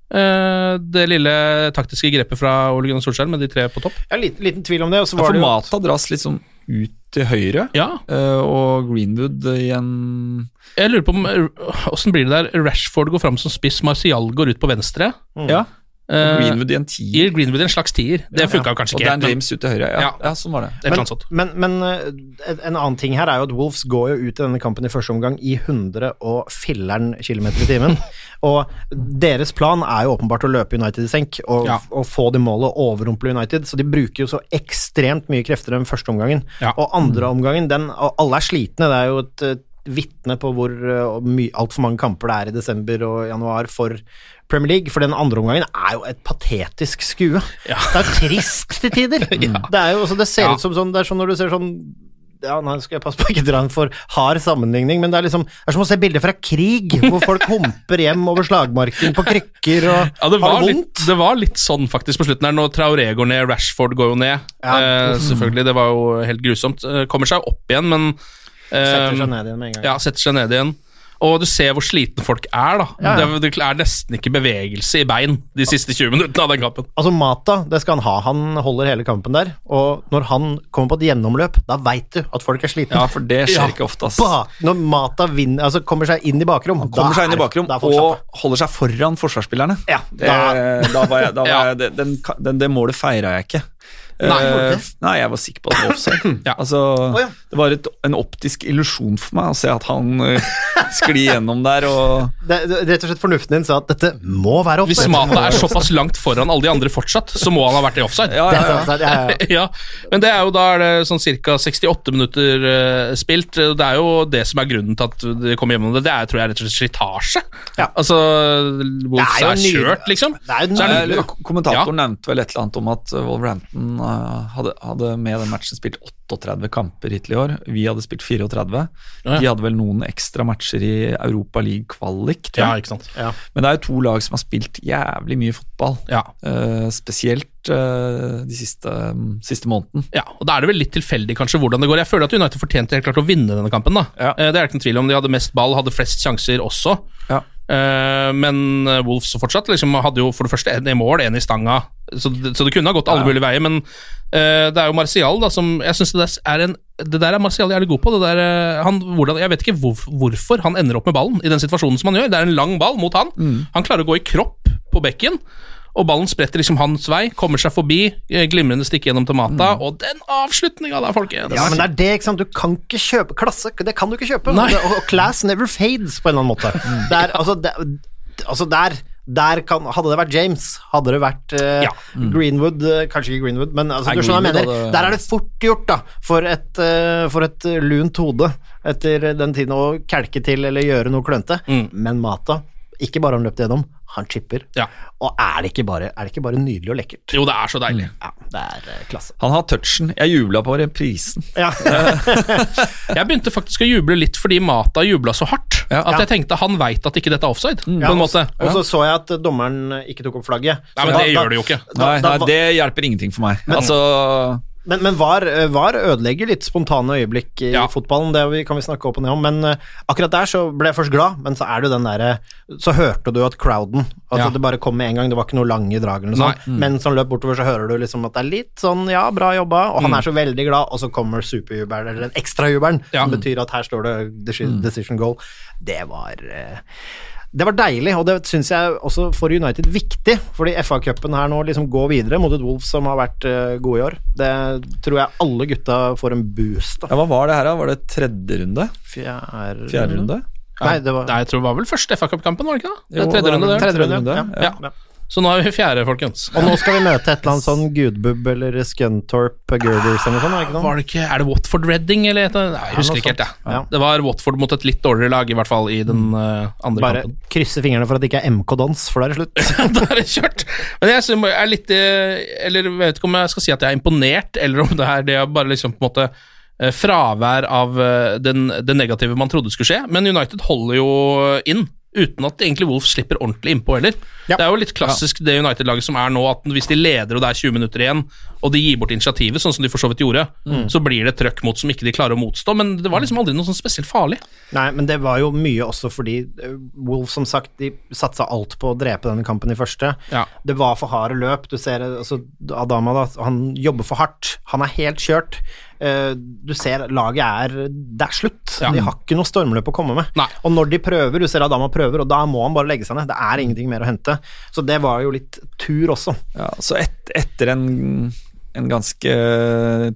Uh, det lille taktiske grepet fra Ole Gunnar Solskjær med de tre på topp. Har liten, liten tvil om det, og så Ja, for det jo Mata dras litt sånn ut til høyre, Ja, eh, og Greenwood i en jeg lurer på om Hvordan Åssen blir det der Rashford går fram som spiss, Marcial går ut på venstre. Ja, Eh, Greenwood i en tier. Greenwood i en slags tier. Det funka kanskje Og ikke Dan helt, men James ut til høyre. Ja, Ja. ja. sånn var det. et men. Men, men eh, en annen ting her er jo at Wolves går jo ut i denne kampen i første omgang i 100 og filleren kilometer i timen. og deres plan er jo åpenbart å løpe United i senk og, Ja. og få det målet og overrumple United, så de bruker jo så ekstremt mye krefter den første omgangen. Ja. Og andre omgangen, den, og alle er slitne, det er jo et eh, vitne på hvor uh, altfor mange kamper det er i desember og januar for Premier League, for den andre omgangen er jo et patetisk skue. Det er trist til tider. Det er jo, også, det ser Ja. ut som sånn, det er sånn når du ser sånn ja, nå skal jeg passe på ikke dra en for hard sammenligning, men det er liksom Det er som å se bilder fra krig, hvor folk humper hjem over slagmarken på krykker og Ja, det har var, det vondt. det var litt sånn faktisk på slutten her, når Traoré går ned, Rashford går jo ned. Ja. Eh, selvfølgelig, det var jo helt grusomt. Eh, kommer seg opp igjen, men eh, Setter seg ned igjen med en gang. Ja, setter seg ned igjen. Og du ser hvor sliten folk er. da Ja, ja. Det, det er nesten ikke bevegelse i bein de siste 20 minuttene av den kampen. Altså Mata, det skal han ha. Han holder hele kampen der. Og når han kommer på et gjennomløp, da veit du at folk er slitne. Ja, for det skjer Ja. ikke ofte, ass. Når Mata vinner, altså kommer seg inn i bakrom, kommer da seg inn i bakrom er og holder seg foran forsvarsspillerne. Ja, Det, da- da var jeg, da var Ja. jeg, det- den, den, det målet feira jeg ikke. Nei, Eh, nei, jeg var sikker på at det var offside. Ja. altså, oh, ja. Det var et, en optisk illusjon for meg å se at han uh, sklir gjennom der og det, det, Rett og slett fornuften din sa at dette må være offside. Hvis. Mata er såpass langt foran alle de andre fortsatt, så må han ha vært i offside. Ja, ja, ja. ja, ja, ja. ja, men det er jo da er det sånn ca. 68 minutter uh, spilt. Det er jo det som er grunnen til at de kommer gjennom det. Det er, tror jeg rett og slett slitasje. Ja. Altså, Wolves er er, kjørt, liksom. Det er jo Så er det- Eller, nydelig. Kommentatoren nevnte vel et eller annet om at Wolverhampton uh, hadde, hadde med den matchen spilt 38 kamper hittil i år. Vi hadde spilt 34. Ja. De hadde vel noen ekstra matcher i Europa League kvalik, tror Ja, ikke sant. Men det er jo to lag som har spilt jævlig mye fotball. Ja. Uh, spesielt uh, de siste, um, siste måneden. Ja, og Da er det vel litt tilfeldig kanskje hvordan det går. Jeg føler at United fortjente helt klart å vinne denne kampen. da Ja. Eh, Det er ikke noen tvil om. De hadde mest ball, hadde flest sjanser også. Ja. Eh, men eh, Wolves fortsatt liksom hadde jo for det første en i mål, en i stanga, så det, så det kunne ha gått alle mulige veier. Men uh, det er jo Martial da som Jeg synes det Det der er Martial jævlig god på. Det der, han, hvordan, jeg vet ikke hvor, hvorfor han ender opp med ballen i den situasjonen som han gjør. Det er en lang ball mot han. Mm. Han klarer å gå i kropp på bekken. Og ballen spretter liksom hans vei, kommer seg forbi, eh, glimrende stikke gjennom til Mata, Mm. og den avslutninga der, folkens! Ja, men det er det, ikke sant. Du kan ikke kjøpe klasse. Det kan du ikke kjøpe. Det, og, class never fades, på en eller annen måte. Mm. Der, altså, der, altså der, kan, Hadde det vært James, hadde det vært uh, Ja. Greenwood eh, Kanskje ikke Greenwood, men altså, du skjønner hva jeg mener. hadde- Der er det fort gjort, da, for et, uh, for et lunt hode etter den tiden å kelke til eller gjøre noe klønete. Mm. Men Mata, ikke bare har han løpt gjennom, han chipper. Ja. Og er det, ikke bare, er det ikke bare nydelig og lekkert? Jo, det er så deilig. Ja, det er eh, klasse. Han har touchen. Jeg jubla på reprisen. Ja. Jeg begynte faktisk å juble litt fordi Mata jubla så hardt. Ja. At jeg tenkte han veit at ikke dette er offside, på en måte. Og så så jeg at dommeren ikke tok opp flagget. Nei, men da- det da- gjør det jo ikke. Da, Nei, da, nei, det hjelper ingenting for meg. altså, Men, men VAR, eh, VAR ødelegger litt spontane øyeblikk i Ja. fotballen, det kan vi snakke opp og ned om, men eh, akkurat der så ble jeg først glad, men så er det den derre Så hørte du at crowden At Ja. det bare kom med en gang, det var ikke noe lange drag eller noe sånt. Mm. men som løp bortover, så hører du liksom at det er litt sånn ja, bra jobba, og han er så veldig glad, og så kommer superjubelen, eller den ekstrajubelen, Ja. som betyr at her står det deci- decision goal. Det var eh, det var deilig, og det syns jeg også for United viktig, fordi FA-cupen her nå liksom går videre mot et Wolves som har vært eh, gode i år. Det tror jeg alle gutta får en boost av. ja, hva var det her, da? Var det tredje runde? Fjerde, Fjerde runde? Nei, det var Nei, jeg tror det var vel første FA-cupkampen, var det ikke da? Det Jo, tredje det runde, det. Tredje runde, runde, ja. ja. ja. Så nå er vi fjerde, folkens. Og nå skal vi møte et eller annet sånn Gudbubb eller Scuntorp Girders eller noe sånt, er det? Var det ikke, er det Watford Redding eller noe? Nei, jeg husker ikke helt, jeg. Ja. Det var Watford mot et litt dårligere lag, i hvert fall, i den uh, andre Bare kampen. krysse fingrene for at det ikke er MK Dons, for da er det slutt. da er det kjørt. Men jeg synes jeg er litt eh, Eller jeg vet ikke om jeg skal si at jeg er imponert, eller om det er det er bare liksom på en måte eh, fravær av eh, den, det negative man trodde skulle skje. Men United holder jo inn. Uten at egentlig Wolves slipper ordentlig innpå heller. Ja. Det er jo litt klassisk det United-laget som er nå, at hvis de leder og det er 20 minutter igjen, og de gir bort initiativet, sånn som de for så vidt gjorde, så blir det trøkk mot som ikke de klarer å motstå. Men det var liksom aldri noe sånn spesielt farlig. Nei, men det var jo mye også fordi Wolf, Wolves, som sagt, de satsa alt på å drepe denne kampen i første. Ja. Det var for harde løp. Du ser altså, Adama, da, han jobber for hardt. Han er helt kjørt. Eh, Du ser laget er Det er slutt. Ja. De har ikke noe stormløp å komme med. Nei. Og når de prøver, du ser Adama prøver, og da må han bare legge seg ned. Det er ingenting mer å hente. Så det var jo litt tur også. Ja, så et, etter en, en ganske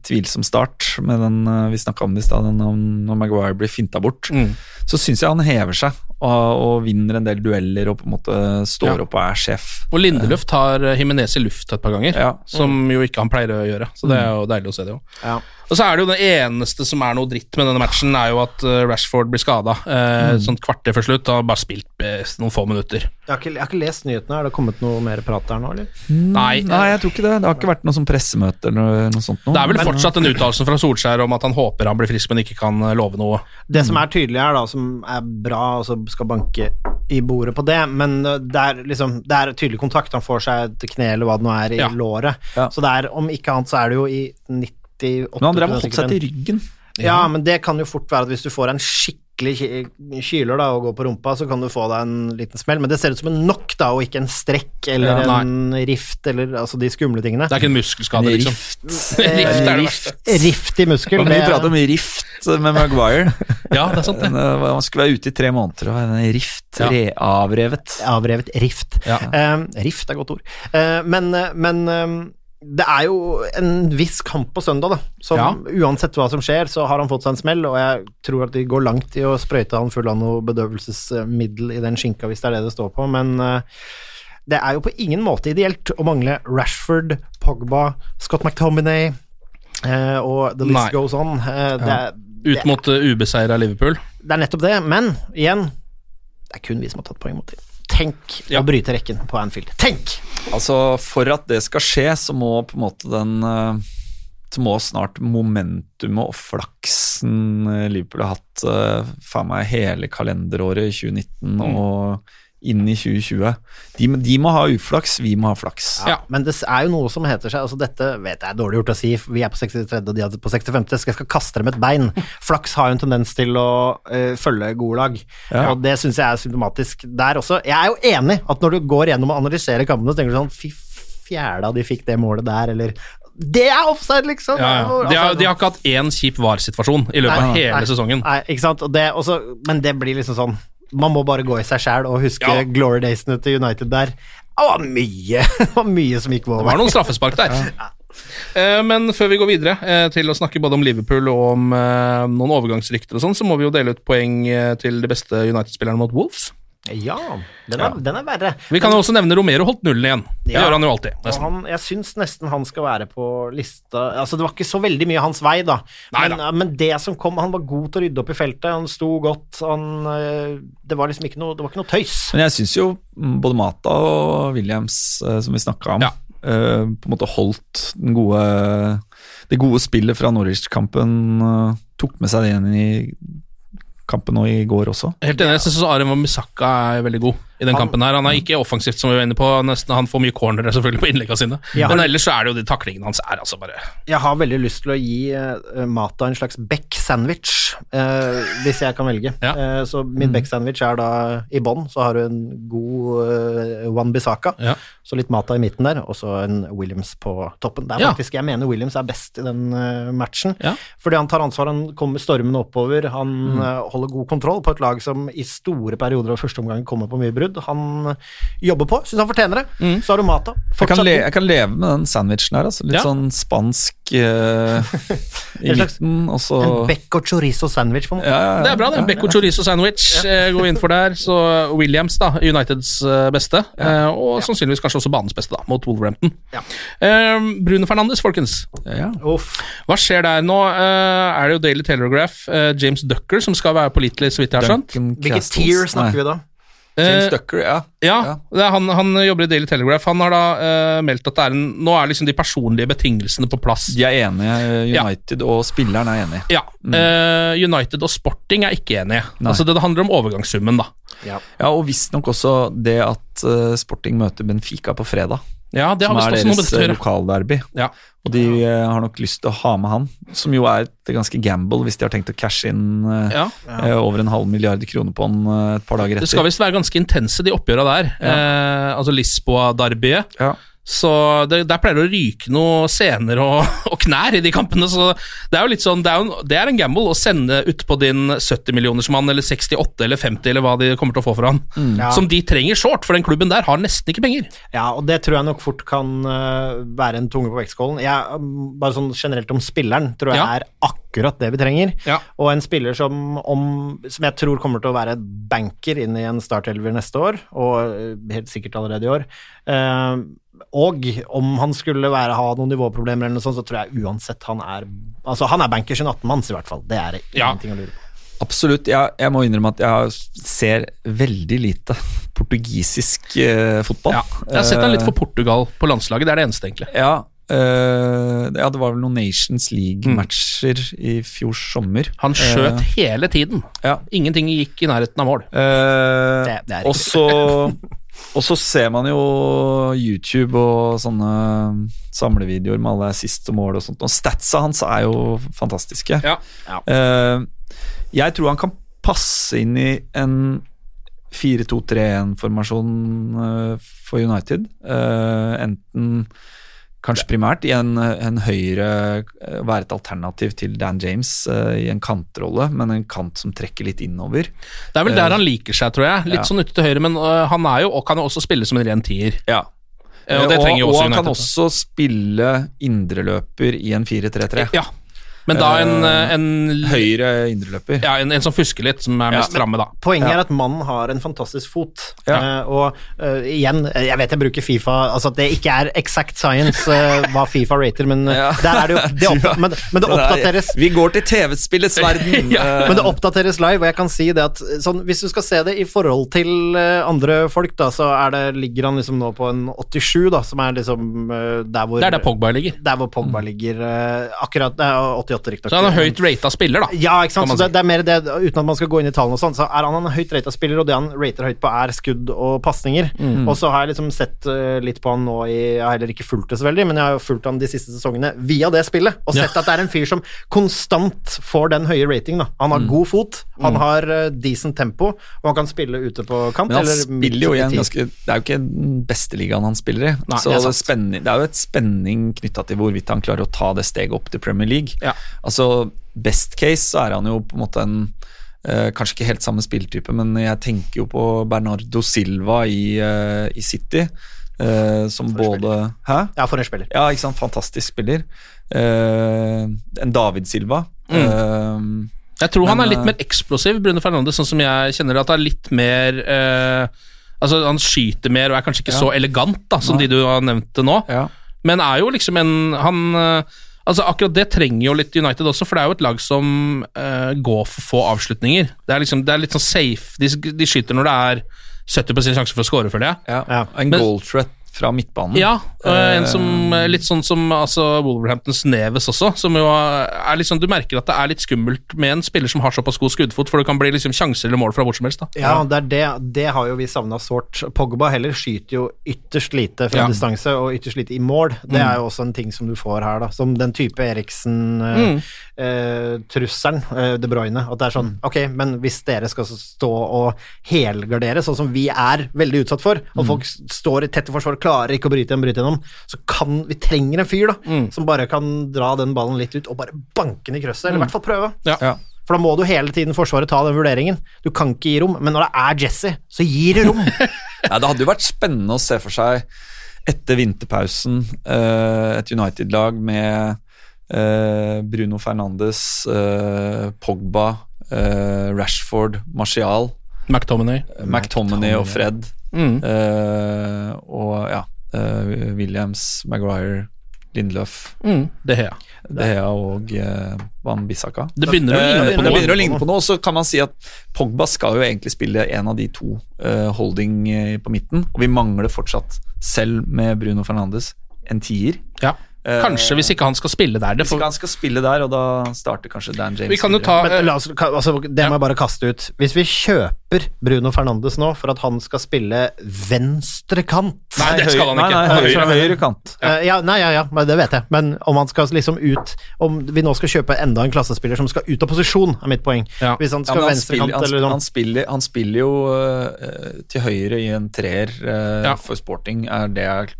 tvilsom start, med den eh, vi snakka om i stad, om når Maguire blir finta bort, Mm. Så syns jeg han hever seg og, og vinner en del dueller og på en måte står Ja. opp og er sjef. Og Lindeløf tar Himinez Jimenez i luft et par ganger, Ja. som jo ikke han pleier å gjøre. Så det er jo deilig å se det òg. Ja. Og så er det jo det eneste som er noe dritt med denne matchen, er jo at eh, Rashford blir skada. Eh, Sånn kvarter før slutt. Han har bare spilt eh, noen få minutter. Jeg, har ikke, jeg har ikke lest nyhetene. Er det kommet noe mer prat der nå, eller? Nei, Nei, jeg tror ikke det. Det har ikke vært noe sånn pressemøte eller noe, sånt noe. det er vel Men- fortsatt den uttalelsen fra Solskjær om at han håper han blir frisk, men ikke kan eh, love noe. Det som er tydelig her, da, som er bra, og så skal banke i bordet på det, men det er liksom Det er tydelig kontakt. Han får seg et kne eller hva det nå er i Ja. låret. Ja. Så det er, om ikke annet, så er det jo i 98 Men han drev og holdt seg til ryggen. Ja, men det kan jo fort være at hvis du får en skikkelig skikkelig kyler da, og går på rumpa, så kan du få deg en liten smell. Men det ser ut som en knock, da, og ikke en strekk eller Ja, en rift, eller altså de skumle tingene. Det er ikke en muskelskade, liksom. rift. rift er det verste. Rift i muskel. Vi prater prate om rift med Maguire? Ja, det er sant, det. Eh, skulle være ute i tre måneder, og en rift Ja. avrevet. Avrevet rift. Ja. Eh, rift er godt ord. Uh, men men eh, det er jo en viss kamp på søndag, da. Som Ja. uansett hva som skjer, så har han fått seg en smell, og jeg tror at de går langt i å sprøyte han full av noe bedøvelsesmiddel i den skinka, hvis det er det det står på. Men uh, det er jo på ingen måte ideelt å mangle Rashford, Pogba, Scott McTominay uh, og the list Nei. goes on. Eh, det, er, Ut mot uh, ubeseira Liverpool. det er nettopp det, men igjen Det er kun vi som har tatt poeng mot dem. Tenk Ja. å bryte rekken på Anfield. Tenk! Altså, for at det skal skje, så må på en måte den eh, Så må snart momentumet og flaksen eh, Liverpool har hatt uh, faen meg hele kalenderåret 2019 og inn i 2020 de, de må ha uflaks, vi må ha flaks. Ja. Men det er jo noe som heter seg altså Dette vet jeg er dårlig gjort å si, vi er på 63. og de er på 65. Så jeg skal kaste dem et bein. Flaks har jo en tendens til å uh, følge gode lag, Ja. og det syns jeg er symptomatisk der også. Jeg er jo enig at når du går gjennom og analyserer kampene, så tenker du sånn Fy fjæla, de fikk det målet der, eller Det er offside, liksom! Ja, ja. De, har, altså, de har ikke hatt én kjip VAR-situasjon i løpet av hele nei, sesongen. Nei, ikke sant? Og det, også, men det blir liksom sånn Man må bare gå i seg sjæl og huske Ja. glory daysene til United der. Det var mye, det var mye som gikk Det over. var noen straffespark der. Ja. Men før vi går videre eh, til å snakke både om Liverpool og om eh, noen overgangsrykter, og sånn, så må vi jo dele ut poeng eh, til de beste United-spillerne mot Wolves. Ja, den er, Den er verre. Vi kan jo også nevne Romero holdt nullen igjen. Det Ja. gjør han jo alltid. Han, jeg syns nesten han skal være på lista Altså, det var ikke så veldig mye hans vei, da. Nei Men, da. men det som kom Han var god til å rydde opp i feltet. Han sto godt. Han øh, Det var liksom ikke noe Det var ikke noe tøys. Men jeg syns jo både Mata og Williams, eh, som vi snakka om, Ja. eh, på en måte holdt den gode, det gode spillet fra Norwich-kampen. eh, tok med seg det igjen i kampen nå i går også. Helt enig. Jeg syns Arim Misaka er veldig god i den Han- kampen. her Han er ikke offensivt, som vi var inne på. Nesten, han får mye cornere selvfølgelig på innleggene sine. Har, Men ellers så er det jo de taklingene hans er altså bare Jeg har veldig lyst til å gi uh, Mata en slags Beck-sandwich, uh, hvis jeg kan velge. Ja. Uh, så min Beck-sandwich er da i bånn, så har du en god uh, Wan Bissaka, Ja. så litt Mata i midten der, og så en Williams på toppen. Det er faktisk, Jeg mener Williams er best i den eh, matchen, Ja. fordi han tar ansvar, han kommer stormende oppover, han eh, holder god kontroll på et lag som i store perioder av første omgang kommer på mye brudd. Han jobber på, syns han fortjener det. Så har du Mata. Jeg kan, le, jeg kan leve med den sandwichen her. Altså. Litt Ja. sånn spansk uh, i midten, og så En becco chorizo-sandwich, på en måte. ja, ja, ja. Det er bra, det. Becco chorizo sandwich eh, går vi inn for der. Så Williams, da, Uniteds eh, beste. eh, Og sannsynligvis kanskje også banens beste, da, mot Wolverhampton. Ja. Eh, Bruno Fernandes, folkens. Ja. Uff. Hva skjer der nå? Eh, er det jo Daily Telegraph, eh, James Ducker, som skal være pålitelig, så vidt jeg har skjønt. Hvilket tier snakker Nei, vi da? James Eh, Ducker, ja. Ja, Ja. Det er han, han jobber i Daily Telegraph. Han har da uh, meldt at det er en, nå er liksom de personlige betingelsene på plass. De er enige, Ja. United og spilleren er enig. Ja, eh, United og Sporting er ikke enige. Nei. Altså Det handler om overgangssummen, da. Ja, og visstnok også det at uh, Sporting møter Benfica på fredag. Ja, det har som er deres lokalderby. Ja. Og de uh, har nok lyst til å ha med han, som jo er et ganske gamble hvis de har tenkt å cashe inn uh, Ja. uh, over en halv milliard kroner på han et par dager etter. Det skal visst være ganske intense, de oppgjøra der. Altså Lisboa-derbyet. Ja. Så det, der pleier det å ryke noen sener og, og knær i de kampene. Så det er jo litt sånn Det er, jo, det er en gamble å sende utpå din 70-millionersmann eller 68 eller 50 eller hva de kommer til å få for han. Ja. Som de trenger short, for den klubben der har nesten ikke penger. Ja, og det tror jeg nok fort kan øh, være en tunge på vektskålen. Jeg, um, bare sånn generelt om spilleren, tror jeg Ja. er akkurat det vi trenger. Ja. Og en spiller som, om, som jeg tror kommer til å være banker inn i en startelver neste år, og øh, helt sikkert allerede i år. Eh, og om han skulle være, ha noen nivåproblemer eller noe sånt, så tror jeg uansett han er Altså, han er bankers i 18-manns, i hvert fall. Det er ingenting Ja. å lure på. Absolutt. Jeg, jeg må innrømme at jeg ser veldig lite portugisisk eh, fotball. Ja. Jeg har sett han litt for Portugal på landslaget, det er det eneste, egentlig. Ja, eh, ja, det var vel noen Nations League-matcher i fjor sommer. Han skjøt hele tiden. Ja. Ingenting gikk i nærheten av mål. Eh, Det- det er og så Og så ser man jo YouTube og sånne samlevideoer med alle siste mål og sånt. Og statsa hans er jo fantastiske. Ja. Eh, jeg tror han kan passe inn i en 4-2-3-1-formasjon eh, for United. Eh, enten kanskje primært i en, en høyre eh, Være et alternativ til Dan James uh, i en kantrolle, men en kant som trekker litt innover. Det er vel der han liker seg, tror jeg. Litt Ja. sånn ute til høyre, men uh, han er jo, og kan jo også spille som en ren tier. Ja. Og jo og han kan også spille indreløper i en 4-3-3. Ja, men da en, øh, en Høyre indreløper. Ja, en, en som fusker litt, som er Ja, framme, da. Poenget Ja. er at mannen har en fantastisk fot. Ja. uh, og uh, igjen, eh, jeg vet jeg bruker Fifa Altså at det ikke er exact science uh, hva Fifa rater, men eh, Ja. der er det jo det opp, men, men det oppdateres Vi går til TV-spillets verden. Eh, Men det oppdateres live, og jeg kan si det at sånn, hvis du skal se det i forhold til eh, andre folk, da, så er det, ligger han liksom nå på en 87, da, som er liksom eh, der hvor Det er der Pogba ligger. Der hvor Pogba ligger eh, akkurat Det er 88, riktignok. Så han er høyt rata spiller, da. Ja, ikke sant. Så det, det er mer det, uten at man skal gå inn i tallene og sånn, så er han en høyt rata spiller, og det han rater høyt på, er skudd og pasninger. Mm. Og så har jeg liksom sett eh, litt på han nå i Jeg har heller ikke fulgt det så veldig, men jeg har jo fulgt han de siste sesongene via det spillet, og Ja. sett at det er en fyr som konstant får den høye ratingen. Da. Han Mm. har god fot, han har eh, decent tempo, og han kan spille ute på kant. Men han eller spiller jo i en ganske Det er jo ikke den beste ligaen han spiller i. Nei, så det er spenning, det er jo et spenning knytta til hvorvidt han klarer å ta det steget opp til Premier League. Ja. Altså, best case så er han jo på en måte en eh, Kanskje ikke helt samme spilltype, men jeg tenker jo på Bernardo Silva i, eh, i City. eh, som både Hæ? Ja, for en spiller. Ja, ikke sant. Fantastisk spiller. Eh, en David Silva. Eh, Jeg tror han er litt øh, mer eksplosiv, Bruno Fernandes, sånn som jeg kjenner det. At det er litt mer øh, Altså, han skyter mer og er kanskje ikke Ja. så elegant da, som Nei. de du har nevnt nå, ja. men er jo liksom en Han øh, Altså, akkurat det trenger jo litt United også, for det er jo et lag som uh, går for få avslutninger. Det er liksom Det er litt sånn safe. De, de skyter når det er 70 sjanse for å score, føler jeg. Ja. Ja. En goal threat fra midtbanen. Ja, og en Eh, som litt sånn som altså, Wolverhamptons Neves også, som jo er liksom Du merker at det er litt skummelt med en spiller som har såpass god skuddfot, for det kan bli liksom sjanser eller mål fra hvor som helst. da. Ja, det, er det, det har jo vi savna sårt. Pogba heller skyter jo ytterst lite fra Ja. distanse og ytterst lite i mål. Det er jo også en ting som du får her, da. Som den type Eriksen-trusselen, eh, De Bruyne. At det er sånn, ok, men hvis dere skal stå og helgardere, sånn som vi er veldig utsatt for, og folk står i tette forsvar, klarer ikke å bryte gjennom, bryte gjennom, så kan vi trenger en fyr da, som bare kan dra den ballen litt ut og bare banke den i krøsset, eller i hvert fall prøve. Ja. Ja. For da må du hele tiden Forsvaret ta den vurderingen. Du kan ikke gi rom, men når det er Jesse, så gir det rom. Ja, det hadde jo vært spennende å se for seg etter vinterpausen eh, et United-lag med eh, Bruno Fernandes, eh, Pogba, eh, Rashford, Martial, McTominay. McTominay og Fred. Mm. eh, og ja, eh, Williams, Maguire, Lindløf, Mm. Det Hea. jeg. De Gea og eh, Van Bissaka. Det begynner å Eh, ligne det på noe. begynner å ligne på noe, og så kan man si at Pogba skal jo egentlig spille en av de to eh, holding eh, på midten, og vi mangler fortsatt, selv med Bruno Fernandes, en tier. Ja. Kanskje hvis ikke han skal spille der. Det Hvis ikke han skal spille der, og da starter kanskje Dan James. vi kan jo ta Men la oss, altså, det må jeg bare kaste ut. Hvis vi kjøper Bruno Fernandes nå for at han skal spille venstrekant Nei, det skal han ikke. nei, høyre, høyre kant. Eh, ja, nei, ja, ja, det vet jeg. Men om han skal liksom ut Om vi nå skal kjøpe enda en klassespiller som skal ut av posisjon, er mitt poeng. Ja. Hvis han skal ja, han, venstrekant spiller, han, eller han, spiller, han spiller jo eh, til høyre i en treer eh, Ja. for sporting, er det jeg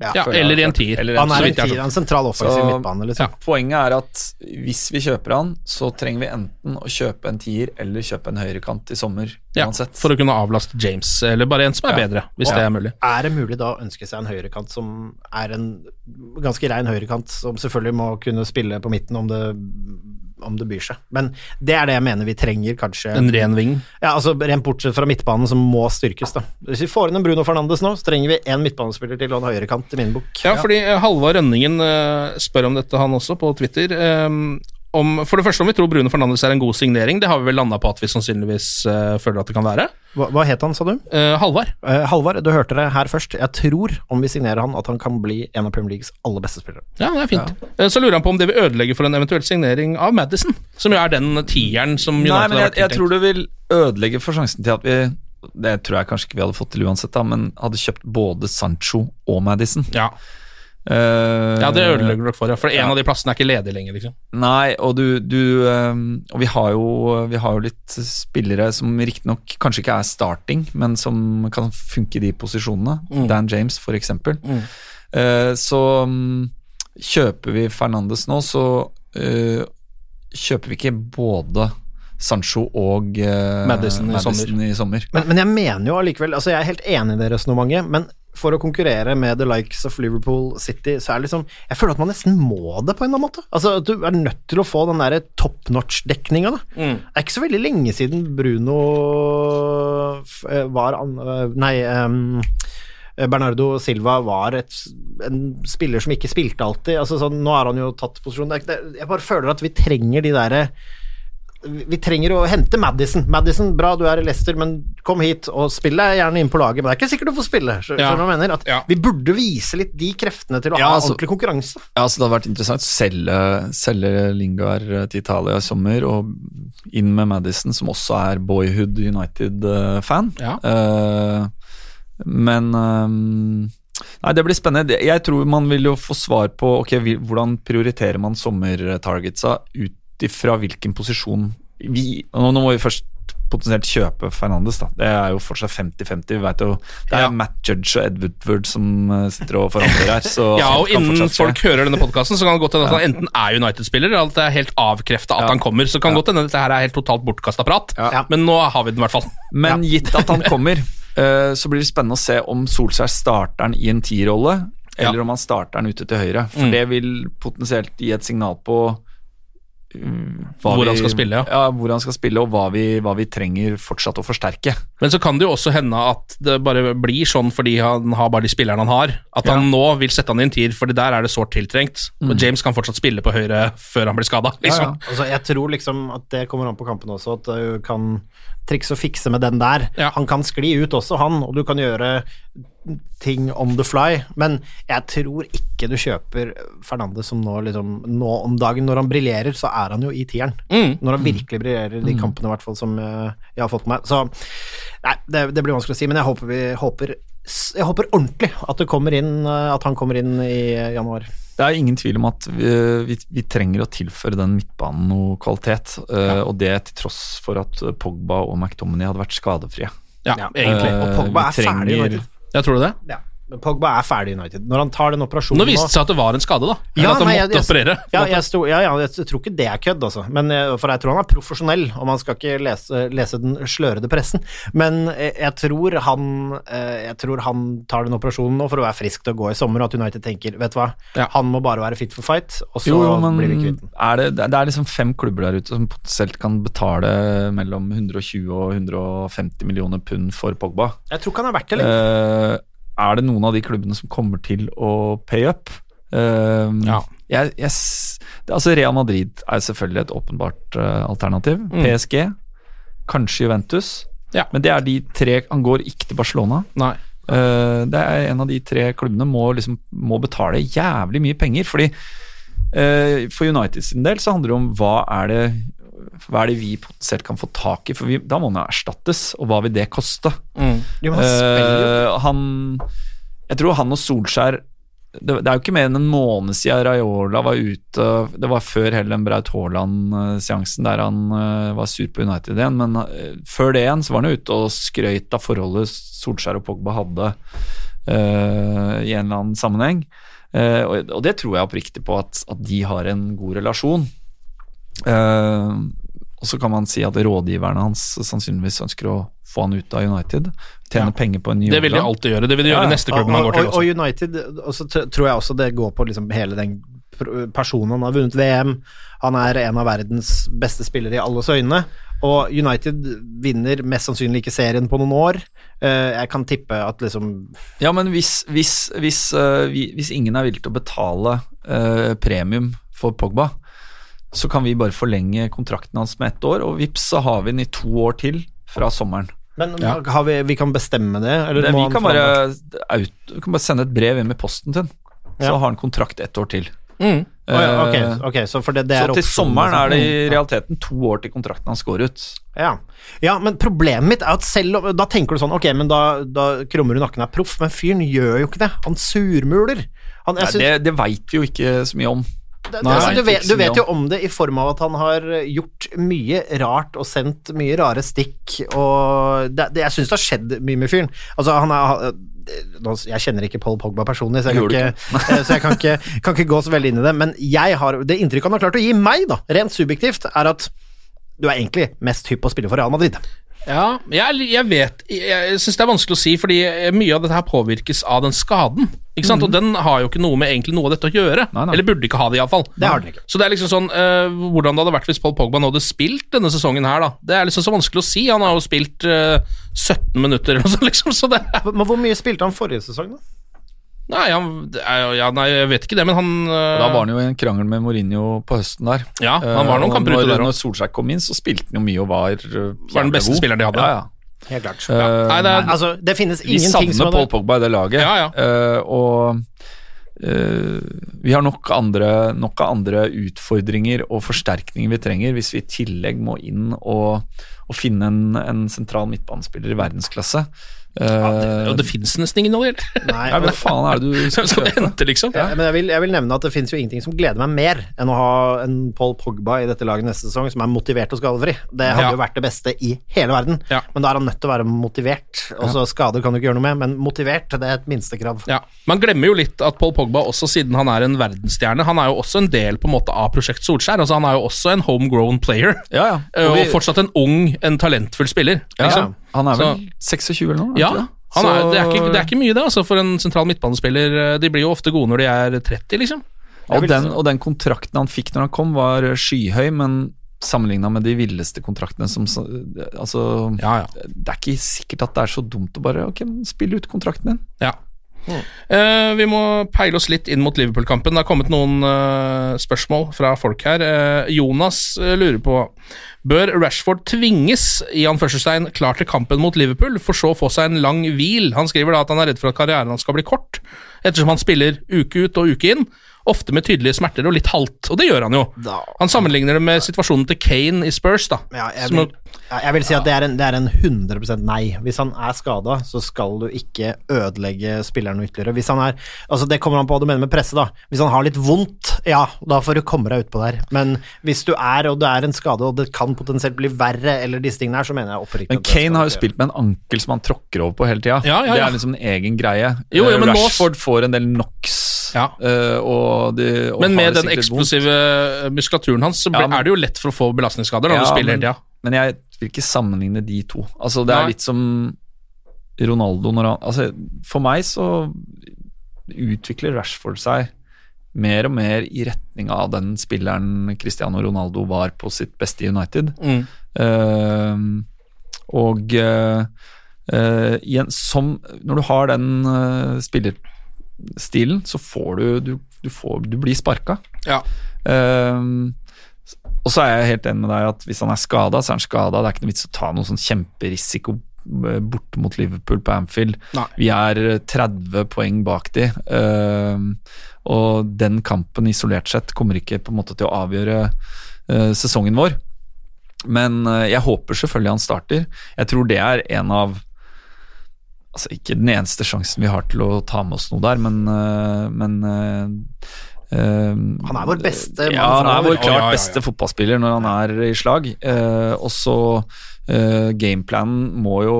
ja, eller i en tier. Han er en, tier, en sentral offensiv Så- midtbane, liksom. Poenget er at hvis vi kjøper han, så trenger vi enten å kjøpe en tier eller kjøpe en høyrekant i sommer. Ja, uansett. for å kunne avlaste James, eller bare en som er Ja. bedre, hvis Ja. det er mulig. Er det mulig da å ønske seg en høyrekant som er en ganske rein høyrekant, som selvfølgelig må kunne spille på midten om det, om det byr seg. Men det er det jeg mener vi trenger, kanskje. En ren ving. Ja, altså Rent bortsett fra midtbanen, som må styrkes. da Hvis vi får inn en Bruno Fernandes nå, så trenger vi én midtbanespiller til og en høyrekant, i min bok. Ja, fordi eh, Halvard Rønningen eh, spør om dette, han også, på Twitter. Om, for det første om vi tror Bruno Fernandes er en god signering. Det har vi vel landa på at vi sannsynligvis uh, føler at det kan være. Hva, hva het han, sa du? Uh, Halvard. Uh, Halvard, du hørte det her først. Jeg tror, om vi signerer han, at han kan bli en av Premier Leagues aller beste spillere. Ja, det er fint. Eh, Så lurer han på om det vil ødelegge for en eventuell signering av Madison, som jo er den tieren som United Nei, men har jeg, vært jeg tror det vil ødelegge for sjansen til at vi Det tror jeg kanskje ikke vi hadde fått til uansett, da, men hadde kjøpt både Sancho og Madison. Ja. Eh, Ja, det ødelegger dere for, ja. For en av de plassene er ikke ledig lenger, liksom. Nei, og du, du um, Og vi har jo, vi har jo litt spillere som riktignok kanskje ikke er starting, men som kan funke i de posisjonene. Mm. Dan James, for eksempel. Mm. Uh, så um, kjøper vi Fernandes nå, så uh, kjøper vi ikke både Sancho og uh, Madison, i sommer. i sommer. Men, men jeg mener jo allikevel altså Jeg er helt enig i det resonnementet, men for å konkurrere med the likes of Liverpool City, så er det liksom Jeg føler at man nesten må det, på en eller annen måte. Altså at Du er nødt til å få den derre top notch-dekninga, da. Mm. Det er ikke så veldig lenge siden Bruno eh, var an, eh, Nei, um, Bernardo Silva var et, en spiller som ikke spilte alltid. Altså, sånn, nå har han jo tatt posisjon. Er jeg bare føler at vi trenger de derre vi trenger å hente Madison. Madison, bra du er i Leicester, men kom hit og spill deg gjerne inn på laget. Men det er ikke sikkert du får spille. Så, Ja. jeg mener? Ja. Vi burde vise litt de kreftene til å Ja, ha altså- ordentlig konkurranse. Ja, så Det hadde vært interessant å selge, selge Lingard til Italia i sommer, og inn med Madison, som også er Boyhood United-fan. Eh, men um, Nei, det blir spennende. Jeg tror man vil jo få svar på ok, hvordan prioriterer man sommertargetsa ut ifra hvilken posisjon vi Nå nå må vi først potensielt kjøpe Fernandes, da. Det er jo fortsatt 50-50. Vi vet jo Det er Ja. Matt Judge og Ed Woodward som eh, sitter og forhandler her. Så Ja, og innen folk hører denne podkasten, så kan det godt hende at han enten er United-spiller, eller at det er helt avkrefta at Ja. han kommer. Så kan det godt hende at dette her er helt totalt bortkasta prat, Ja. men nå har vi den i hvert fall. Men gitt at han kommer, eh, så blir det spennende å se om Solskjær starter han i en tierrolle, eller Ja. om han starter han ute til høyre. For Mm. det vil potensielt gi et signal på Hvor vi- han skal spille, ja. ja. Hvor han skal spille, og hva vi, hva vi trenger fortsatt å forsterke. Men så kan det jo også hende at det bare blir sånn fordi han har bare de spillerne han har, at han nå vil sette han i en tier, for der er det sårt tiltrengt. Mm. Og James kan fortsatt spille på høyre før han blir skada. Liksom. Altså, jeg tror liksom at det kommer an på kampen også, at du kan trikse og fikse med den der. Ja. Han kan skli ut også, han, og du kan gjøre ting on the fly, men jeg tror ikke du kjøper Fernandes som nå liksom Nå om dagen, når han briljerer, så er han jo i tieren. Mm. Når han virkelig briljerer, de kampene i hvert fall som eh, jeg har fått med meg. Så nei, det, det blir vanskelig å si, men jeg håper vi håper jeg håper ordentlig at, det kommer inn, eh, at han kommer inn i eh, januar. Det er ingen tvil om at vi, vi, vi trenger å tilføre den midtbanen noe kvalitet, Ja. og det til tross for at Pogba og McTominay hadde vært skadefrie. Ja, egentlig. Og Pogba er ferdig trenger- Jeg tror du det? Ja. Men Pogba er ferdig i United. Når han tar den operasjonen Nå viste det seg at det var en skade, da. Eller at han nei, måtte jeg- jeg- operere. Ja, jeg, sto, ja, ja, jeg tror ikke det er kødd, altså. Men, eh, for jeg tror han er profesjonell, og man skal ikke lese, lese den slørede pressen. Men eh, jeg tror, han, eh, jeg tror han tar den operasjonen nå for å være frisk til å gå i sommer, og at United tenker vet du hva, Ja. han må bare være fit for fight, og så Jo, jo, men blir vi kvitt den. er det, det er liksom fem klubber der ute som potensielt kan betale mellom 120 og 150 millioner pund for Pogba. Jeg tror ikke han er verdt det lenger. Eh, er det noen av de klubbene som kommer til å pay up? Eh, Ja. jeg, jeg, altså Real Madrid er selvfølgelig et åpenbart uh, alternativ. Mm. PSG, kanskje Juventus. Ja. Men det er de tre Han går ikke til Barcelona. Nei. Uh, det er en av de tre klubbene må, liksom, må betale jævlig mye penger. Fordi uh, For United sin del så handler det om hva er det hva er det vi potensielt kan få tak i, for vi, da må han erstattes, og hva vil det koste? Mm. Jo, han. Eh, han Jeg tror han og Solskjær det, det er jo ikke mer enn en måned siden Raiola var ute Det var før Helen Braut Haaland-seansen der han uh, var sur på United igjen. Men uh, før det igjen så var han jo ute og skrøyt av forholdet Solskjær og Pogba hadde i en eller annen sammenheng. Og, og det tror jeg oppriktig på, at, at de har en god relasjon. Eh, og så kan man si at rådgiverne hans sannsynligvis ønsker å få han ut av United. Tjene penger på en ny Det vil de alltid gjøre. Det vil de gjøre Ja, i neste klubb man går til også. og United og så tr- tror jeg også det går på liksom hele den personen. Han har vunnet VM, han er en av verdens beste spillere i alles øyne. Og United vinner mest sannsynlig ikke serien på noen år. Eh, jeg kan tippe at liksom Ja, men hvis, hvis, hvis, eh, hvis ingen er villig til å betale premium for Pogba, så kan vi bare forlenge kontrakten hans med ett år, og vips, så har vi den i to år til fra sommeren. Men Ja. har vi, vi kan bestemme det? Eller Det, må vi, kan bare, out, vi kan bare sende et brev inn i posten til så Ja. har han kontrakt ett år til. Mm. Ja, okay, ok, ok, så for det, det er så til sommeren liksom. er det i realiteten to år til kontrakten hans går ut. Ja. ja, men problemet mitt er at selv om Da tenker du sånn, ok, men da, da krummer du nakken er proff, men fyren gjør jo ikke det. Han surmuler. Han, jeg Nei, synes, det det veit vi jo ikke så mye om. Det, Nei, altså, du, vet, du vet jo om. det i form av at han har gjort mye rart og sendt mye rare stikk, og det, det, jeg syns det har skjedd mye med fyren. Altså, han er Jeg kjenner ikke Paul Pogba personlig, så jeg, kan ikke, eh, så jeg kan, ikke, kan ikke gå så veldig inn i det, men jeg har, det inntrykket han har klart å gi meg, da, rent subjektivt, er at du er egentlig mest hypp på å spille for Real Madrid. Ja, jeg, jeg vet Jeg, syns det er vanskelig å si, fordi mye av dette her påvirkes av den skaden. Ikke sant? Og den har jo ikke noe med egentlig noe av dette å gjøre. Nei, nei. Eller burde ikke ha det, iallfall. Det har den ikke. Så det er liksom sånn uh, Hvordan det hadde vært hvis Paul Pogba nå hadde spilt denne sesongen her, da. Det er liksom så vanskelig å si. Han har jo spilt uh, 17 minutter eller noe sånt, liksom, så det Men hvor mye spilte han forrige sesong, da? Nei, han, ja, nei, jeg vet ikke det, men han eh, Da var han jo i en krangel med Mourinho på høsten der. Ja, han var noen Eh, kamper ute der Når. Solskjær kom inn, så spilte han jo mye og var uh, Var den beste spilleren de hadde. Ja, ja. Helt klart. Ja. Nei, det er, Altså, det finnes vi ingenting som savner Paul Pogba i det laget, Ja, ja. eh, og Uh, vi har nok, andre, nok andre utfordringer og forsterkninger vi trenger hvis vi i tillegg må inn og, og finne en, en sentral midtbanespiller i verdensklasse. Eh, og det fins nesten ingen alliert. Nei, ja, hva faen er det du skal skal hente, liksom? Ja, men jeg vil, jeg vil nevne at det finnes jo ingenting som gleder meg mer enn å ha en Paul Pogba i dette laget neste sesong som er motivert og skadefri. Det hadde Ja. jo vært det beste i hele verden, Ja. men da er han nødt til å være motivert. Og så skader kan du ikke gjøre noe med, men motivert, det er et minstekrav. Ja, Man glemmer jo litt at Paul Pogba, også siden han er en verdensstjerne, han er jo også en del på en måte av Prosjekt Solskjær. altså Han er jo også en homegrown player, Ja, ja. eh, og vi- fortsatt en ung, en talentfull spiller. ja, Liksom. Han er vel Så- 26 eller noe? Ja, det? han er, det, er ikke, det er ikke mye, det, altså, for en sentral midtbanespiller. De blir jo ofte gode når de er 30, liksom. Og den, og den kontrakten han fikk når han kom, var skyhøy, men sammenligna med de villeste kontraktene som Altså, Ja, ja. det er ikke sikkert at det er så dumt å bare Ok, spille ut kontrakten din. Ja. Eh, vi må peile oss litt inn mot Liverpool-kampen. Det har kommet noen uh, spørsmål fra folk her. Uh, Jonas lurer på Bør Rashford tvinges i anførselstegn klar til kampen mot Liverpool, for så å få seg en lang hvil? Han skriver da at han er redd for at karrieren hans skal bli kort, ettersom han spiller uke ut og uke inn. Ofte med tydelige smerter og litt halvt, og det gjør han jo. Da- Han sammenligner det med situasjonen til Kane i Spurs, da. Ja, jeg, Som jeg vil si at det er, en, det er en 100% nei. Hvis han er skada, så skal du ikke ødelegge spilleren noe ytterligere. Hvis han er Altså, det kommer an på hva du mener med presse, da. Hvis han har litt vondt, ja, da får du komme deg utpå der. Men hvis du er, og det er en skade, og det kan potensielt bli verre, eller disse tingene her, så mener jeg oppriktig Men Kane har jo spilt med en ankel som han tråkker over på hele tida. Ja, ja, Det er liksom en egen greie. Jo, jo, Eh, men nå- Rashford får en del NOx. Ja. eh, og de, og Men med den eksplosive vondt. eksplosive muskulaturen hans, så Ja, men- er det jo lett for å få belastningsskader når Ja, du spiller hele tida. Men jeg vil ikke sammenligne de to. Altså, det er litt som Ronaldo når han Altså, for meg så utvikler Rashford seg mer og mer i retning av den spilleren Cristiano Ronaldo var på sitt beste i United. Mm. Uh, og uh, uh, igjen, som Når du har den uh, spillerstilen, så får du Du, du, får, du blir sparka. Ja. Ehm, og så er jeg helt enig med deg at hvis han er skada, så er han skada. Det er ikke noe vits å ta noen sånn kjemperisiko bort borte mot Liverpool på Anfield. Nei. Vi er eh, 30 poeng bak de, ehm, og den kampen isolert sett kommer ikke på en måte til å avgjøre eh, sesongen vår. Men eh, jeg håper selvfølgelig han starter. Jeg tror det er en av Altså ikke den eneste sjansen vi har til å ta med oss noe der, men, eh, men eh, Han er vår beste Ja, han er vår klart ja, ja, ja. beste fotballspiller når han er i slag. Uh, og så uh, Gameplanen må jo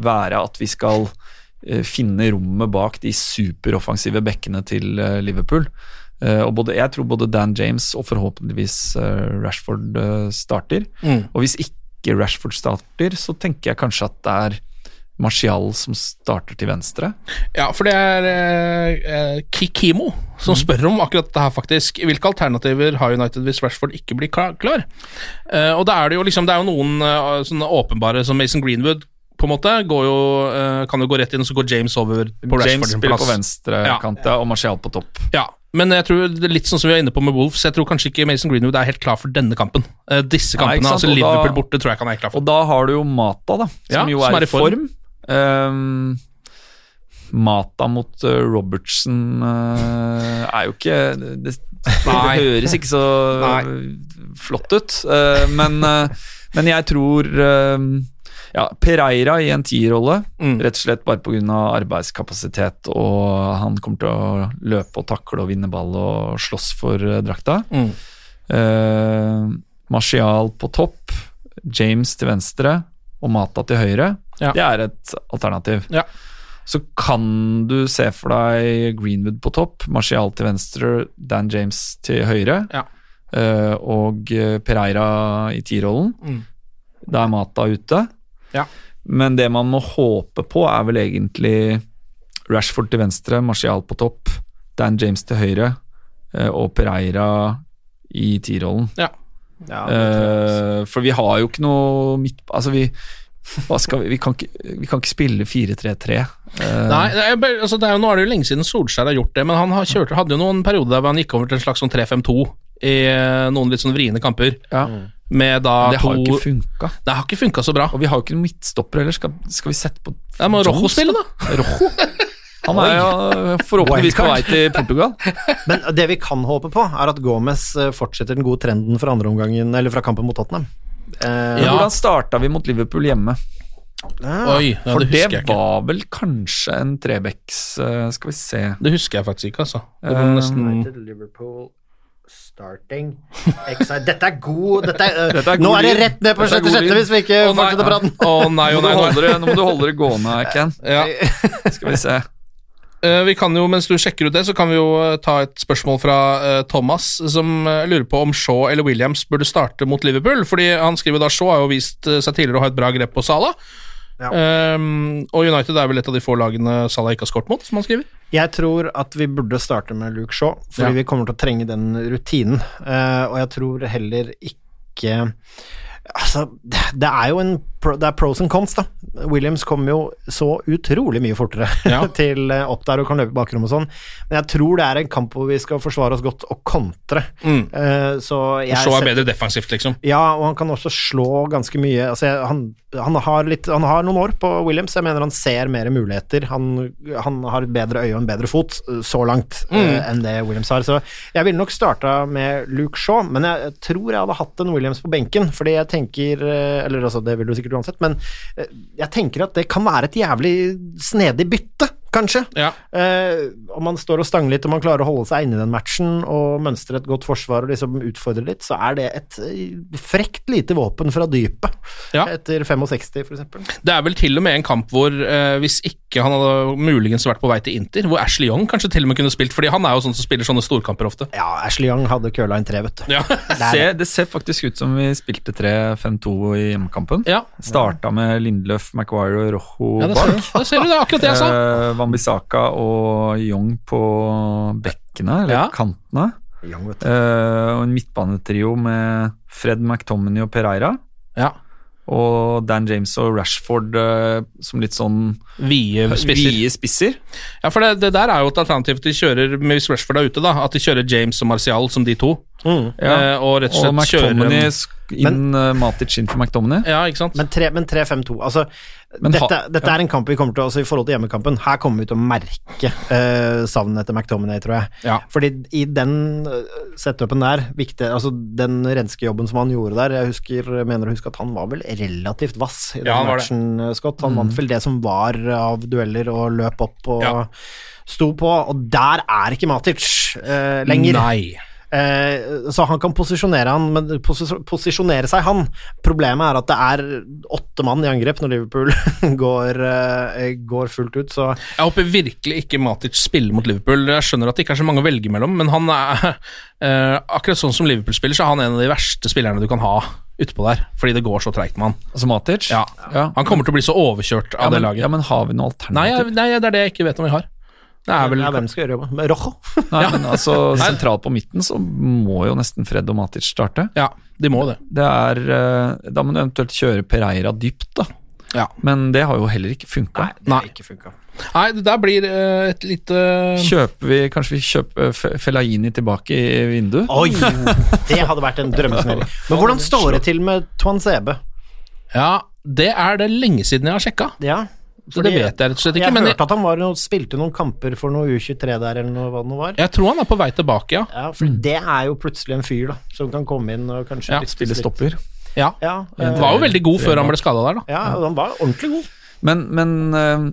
være at vi skal uh, finne rommet bak de superoffensive bekkene til Liverpool. Eh, og både, jeg tror både Dan James og forhåpentligvis Rashford starter. Mm. Og hvis ikke Rashford starter, så tenker jeg kanskje at det er Martial som starter til venstre. Ja, for det er eh, eh, Kikimo som spør om akkurat dette her, faktisk. Hvilke alternativer har United hvis Rashford ikke blir klar? klar? Eh, og da er det jo liksom Det er jo noen eh, sånne åpenbare som Mason Greenwood, på en måte. Går jo, eh, kan jo gå rett inn, og så går James over på Rashford James spiller på venstre Ja. og Martial på topp. Ja, men jeg tror det er litt sånn som vi er inne på med Wolves, jeg tror kanskje ikke Mason Greenwood er helt klar for denne kampen. Eh, disse kampene, Nei, altså Liverpool da- borte, tror jeg ikke han er klar for. Og da har du jo Mata, da, som Ja, jo som er, er i i form. Ehm, Mata mot Robertsen Robertson eh, er jo ikke Det, det, det høres ikke så flott ut, uh, men, uh, men jeg tror eh, Ja, Pereira i en tierrolle, Mm. rett og slett bare pga. arbeidskapasitet, og han kommer til å løpe og takle og vinne ball og slåss for eh, drakta. Mm. Eh, Martial på topp, James til venstre og Mata til høyre. Ja. Det er et alternativ. Ja. Så kan du se for deg Greenwood på topp, Martial til venstre, Dan James til høyre, Ja. eh, og eh, Pereira i tierrollen. Mm. Da er Mata ute. Ja. Men det man må håpe på, er vel egentlig Rashford til venstre, Martial på topp, Dan James til høyre eh, og Pereira i tierrollen. Ja. Ja. Eh, for vi har jo ikke noe midt... Altså, vi vi, vi, kan ikke, vi kan ikke spille 4-3-3. Eh, Nei, det er, altså det er nå er det jo lenge siden Solskjær har gjort det, men han har kjørt, hadde jo noen perioder der han gikk over til en slags sånn 3-5-2 i eh, noen litt sånn vriene kamper. ja. Med da Det har jo to ikke funka. Det har ikke funka så bra. Og vi har jo ikke noen midtstopper heller. Skal, skal vi sette på Det må Rojo spille, da. Rojo? Han er jo forhåpentligvis på vei til Portugal. Men det vi kan håpe på, er at Gomez eh, fortsetter den gode trenden fra andre omgangen, eller fra kampen mot Tottenham. Eh, Ja. Hvordan starta vi mot Liverpool hjemme? Ah, Oi, ja, For det det, var vel kanskje en trebecks uh, Skal vi se Det husker jeg faktisk ikke, altså. Det var Eh, nesten United, Liverpool, starting. Dette er god dette er, Dette er Nå god er det rett ned på Dette god sjette-sjette hvis vi ikke fortsetter praten. Å nei, nå, å må nei, nå må du holde det gående, Ken. Ja. Skal vi se. Eh, vi kan jo, Mens du sjekker ut det, så kan vi jo eh, ta et spørsmål fra eh, Thomas, som lurer på om Shaw eller Williams burde starte mot Liverpool. Fordi han skriver da Shaw har jo vist seg tidligere å ha et bra grep på Salah. Ja. Um, og United er vel et av de få lagene Salah ikke har skåret mot, som han skriver. Jeg tror at vi burde starte med Luke Shaw, fordi Ja. vi kommer til å trenge den rutinen. Uh, og jeg tror heller ikke Altså, det, det er jo en Det er pros and cons, da. Williams kommer jo så utrolig mye fortere Ja. til eh, opp der og kan løpe bakrom og sånn, men jeg tror det er en kamp hvor vi skal forsvare oss godt og kontre. Mm. Uh, så jeg Shaw er bedre defensivt, liksom. Ja, og han kan også slå ganske mye altså, han, han, har litt, han har noen år på Williams, jeg mener han ser mer muligheter. Han, han har et bedre øye og en bedre fot, eh, så langt, eh, enn det Williams har. Så jeg ville nok starta med Luke Shaw, men jeg tror jeg hadde hatt en Williams på benken, fordi jeg tenker Eller altså, det vil du sikkert uansett, men eh, jeg tenker at det kan være et jævlig snedig bytte. Kanskje. Ja. Eh, om man står og stanger litt og man klarer å holde seg inne i den matchen og mønstre et godt forsvar og liksom utfordre litt, så er det et eh, frekt lite våpen fra dypet Ja. etter 65, for eksempel. Det er vel til og med en kamp hvor, eh, hvis ikke han hadde muligens vært på vei til Inter, hvor Ashley Young kanskje til og med kunne spilt, fordi han er jo sånn som spiller sånne storkamper ofte. Ja, Ashley Young hadde køla inn tre, vet du. Ja. Det Se, er, det ser faktisk ut som vi spilte 3-5-2 i hjemmekampen. ja. Starta med Lindløf, Maguire og Rojo ja, det ser du. Ser det er akkurat det jeg sa. Wambisaka og Young på bekkene, eller Ja. kantene. Young, vet du. Uh, og en midtbanetrio med Fred McTominay og Pereira. Ja. Og Dan James og Rashford uh, som litt sånn Vide spisser. Vie spisser. Ja, for det, det der er jo et alternativ til de kjører med hvis Rashford er ute, da. At de kjører James og Martial som de to. Mm. Ja. Eh, og rett og Og kjører inn, eh, Matic inn for McTominay. Ja, ikke sant? Men 3-5-2 Altså, Men ha- dette, dette er en kamp vi kommer til altså I forhold til hjemmekampen, her kommer vi til å merke uh, savnet etter McTominay, tror jeg. Ja. Fordi i den eh, setupen der, viktig, altså den renskejobben som han gjorde der Jeg husker, mener å huske at han var vel relativt vass i den Ja, matchen, Scott. Han vant vel det som var av dueller og løp opp og Ja. sto på, og der er ikke Matic uh, lenger. Nei. Eh, så han kan posisjonere han, men posis posisjonere seg han. Problemet er at det er åtte mann i angrep når Liverpool går, eh, går fullt ut, så Jeg håper virkelig ikke Matic spiller mot Liverpool. Jeg skjønner at det ikke er så mange å velge mellom, men han er eh, akkurat sånn som Liverpool spiller, så er han en av de verste spillerne du kan ha utpå der, fordi det går så treigt med han. Altså Matic? Ja. Ja. Han kommer til å bli så overkjørt Ja, men, det laget. ja, men har vi noe alternativ? Nei, nei, det er det jeg ikke vet om vi har. Det er vel ja, hvem skal gjøre jobben? Med Rojo? Nei, men altså Sentralt på midten så må jo nesten Fred og Matic starte. Ja, de må det. Det er eh, Da må du eventuelt kjøre Pereira dypt, da. Ja. Men det har jo heller ikke funka. Det Nei. har ikke funka. Nei, det der blir eh, et lite Kjøper vi Kanskje vi kjøper Fe- Fellaini tilbake i vinduet? Oi! Det hadde vært en drømmesnurr. Men hvordan står det til med Tuan Sebe? Ja, det er det lenge siden jeg har sjekka. Ja, Så det vet jeg rett og slett ikke. Jeg Men jeg, at han var, spilte noen kamper for noe U23 der, eller noe, hva det nå var. jeg tror han er på vei tilbake, ja. Ja, for det er jo plutselig en fyr da, som kan komme inn og kanskje Ja, Spille stopper. Ja. Ja, Han var jo veldig god før han ble skada der, da. ja, han var ordentlig god. Men, men eh,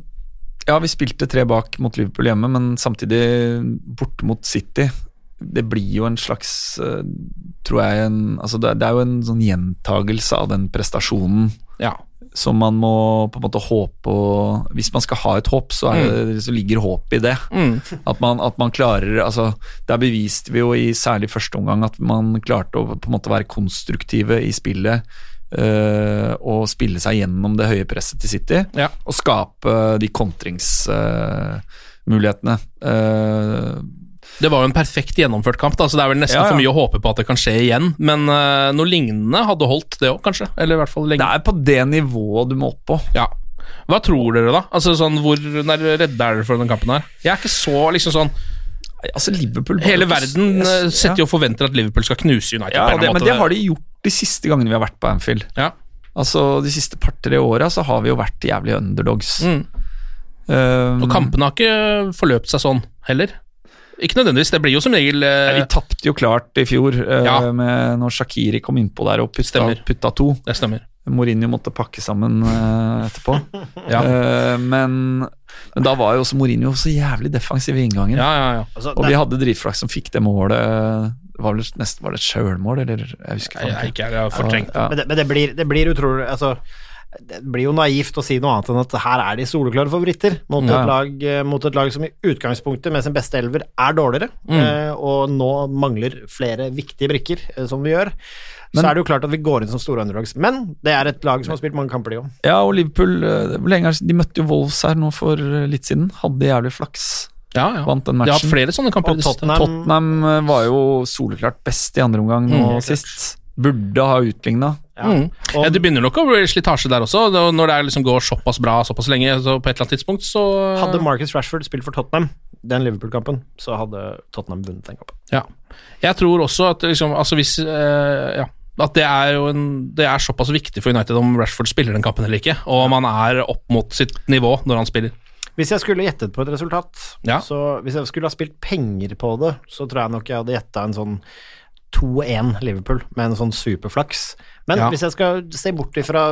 Ja, vi spilte tre bak mot Liverpool hjemme, men samtidig borte mot City. Det blir jo en slags eh, Tror jeg en, altså det, det er jo en sånn gjentagelse av den prestasjonen Ja. Som man må på en måte håpe og Hvis man skal ha et håp, så, det, så ligger håpet i det. Mm. At, man, at man klarer altså, Der beviste vi jo i særlig første omgang at man klarte å på en måte være konstruktive i spillet. eh, og spille seg gjennom det høye presset til City Ja. og skape de kontringsmulighetene. Uh, Det var jo en perfekt gjennomført kamp, da, så det er vel nesten Ja, ja. for mye å håpe på at det kan skje igjen. Men uh, noe lignende hadde holdt, det òg, kanskje. Eller i hvert fall lenge. det er på det nivået du må opp på. Ja. Hva tror dere, da? Altså sånn, Hvor redde er dere for denne kampen her? Jeg er ikke så liksom sånn Altså Liverpool Hele verden eh, setter jo og forventer at Liverpool skal knuse United. ja, det, Men det har de gjort de siste gangene vi har vært på Anfield. Ja. Altså De siste par-tre åra så har vi jo vært jævlig underdogs. Mm. Um, Og kampene har ikke forløpt seg sånn heller. Ikke nødvendigvis. Det blir jo som regel Nei, eh, vi tapte jo klart i fjor eh, Ja. med når Shakiri kom innpå der og putta, putta to. Det stemmer. Mourinho måtte pakke sammen uh, etterpå. Ja. uh, men, men da var jo også Mourinho så jævlig defensiv i inngangen. Ja, ja, ja. Altså, Og vi hadde dritflaks som fikk det målet. Var vel nesten var det et sjølmål, eller? Jeg husker Jeg, jeg, ikke, jeg har fortrengt. Ja, Men, det, men det, blir, det blir utrolig altså, Det blir jo naivt å si noe annet enn at her er de soleklare favoritter mot, Ja. et lag, eh, mot et lag som i utgangspunktet med sin beste elver er dårligere, Mm. eh, og nå mangler flere viktige brikker, eh, som vi gjør. Men- så er det jo klart at vi går inn som store underdogs, men det er et lag som har spilt mange kamper, de òg. ja, og Liverpool eh, lenge er De møtte jo Wolves her nå for litt siden. Hadde jævlig flaks. Ja, ja. Vant den De har hatt flere sånne kamper. Og. Tottenham, Tottenham var jo soleklart best i andre omgang nå Mm. sist. Burde ha utligna. Mm. Og- Ja, det begynner nok å bli slitasje der også. Når det er liksom går såpass bra såpass lenge, så på et eller annet tidspunkt så Hadde Marcus Rashford spilt for Tottenham, den Liverpool-kampen, så hadde Tottenham vunnet den kampen. Ja. Jeg tror også at liksom, altså hvis eh, ja, at det er jo en, det er såpass viktig for United om Rashford spiller den kampen eller ikke, og om han er opp mot sitt nivå når han spiller. Hvis jeg skulle gjettet på et resultat, Ja. så hvis jeg skulle ha spilt penger på det, så tror jeg nok jeg hadde gjetta en sånn 2-1 Liverpool med en sånn superflaks. Men Ja. hvis jeg skal se bort ifra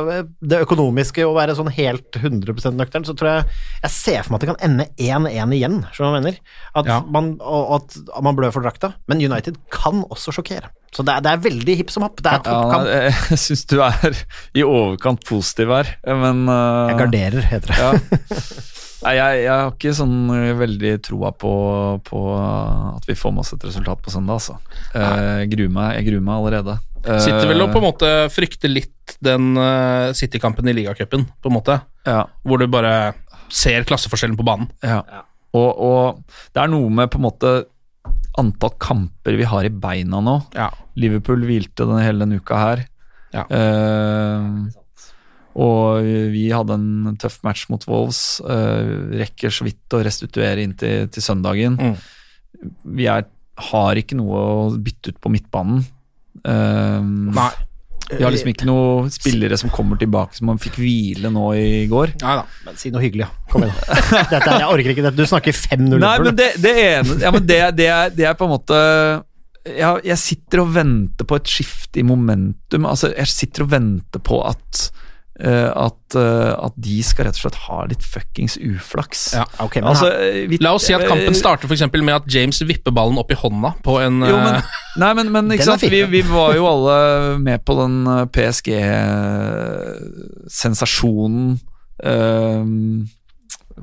det økonomiske og være sånn helt 100% nøktern, så tror jeg jeg ser for meg at det kan ende 1-1 igjen, skjønner du hva jeg mener? At Ja. man, og at man blør for drakta. Men United kan også sjokkere. Så det er, det er veldig hipp som happ. Det er toppkamp. Ja, jeg syns du er i overkant positiv her, men uh, Jeg garderer, heter det. Ja. Nei, jeg, jeg har ikke sånn eh, veldig troa på, på at vi får med oss et resultat på søndag, altså. Eh, Jeg gruer meg, jeg gruer meg allerede. Eh, Sitter vel og på en måte frykter litt den uh, City-kampen i ligacupen, på en måte, ja, hvor du bare ser klasseforskjellen på banen. ja. Og, og det er noe med på en måte antall kamper vi har i beina nå. Ja. Liverpool hvilte den hele denne uka her. Ja. Uh, og vi hadde en tøff match mot Wolves. Uh, rekker så vidt å restituere inn til, til søndagen. Mm. Vi er, har ikke noe å bytte ut på midtbanen. Eh, Nei. vi har liksom ikke noen spillere som kommer tilbake som man fikk hvile nå i går. Nei da. Men si noe hyggelig, ja. Kom igjen. Dette, jeg orker ikke dette. Du snakker 5-0 Nei, men det, det ene ja, men det, det, er, det er på en måte jeg, jeg sitter og venter på et skift i momentum. Altså, jeg sitter og venter på at at, eh, at de skal rett og slett ha litt fuckings uflaks. Ja. okay, Altså, eh, vi- La oss si at kampen eh, starter for med at James vipper ballen opp i hånda på en Jo, men, eh, nei, men, men ikke sant? Vi, vi var jo alle med på den eh, PSG-sensasjonen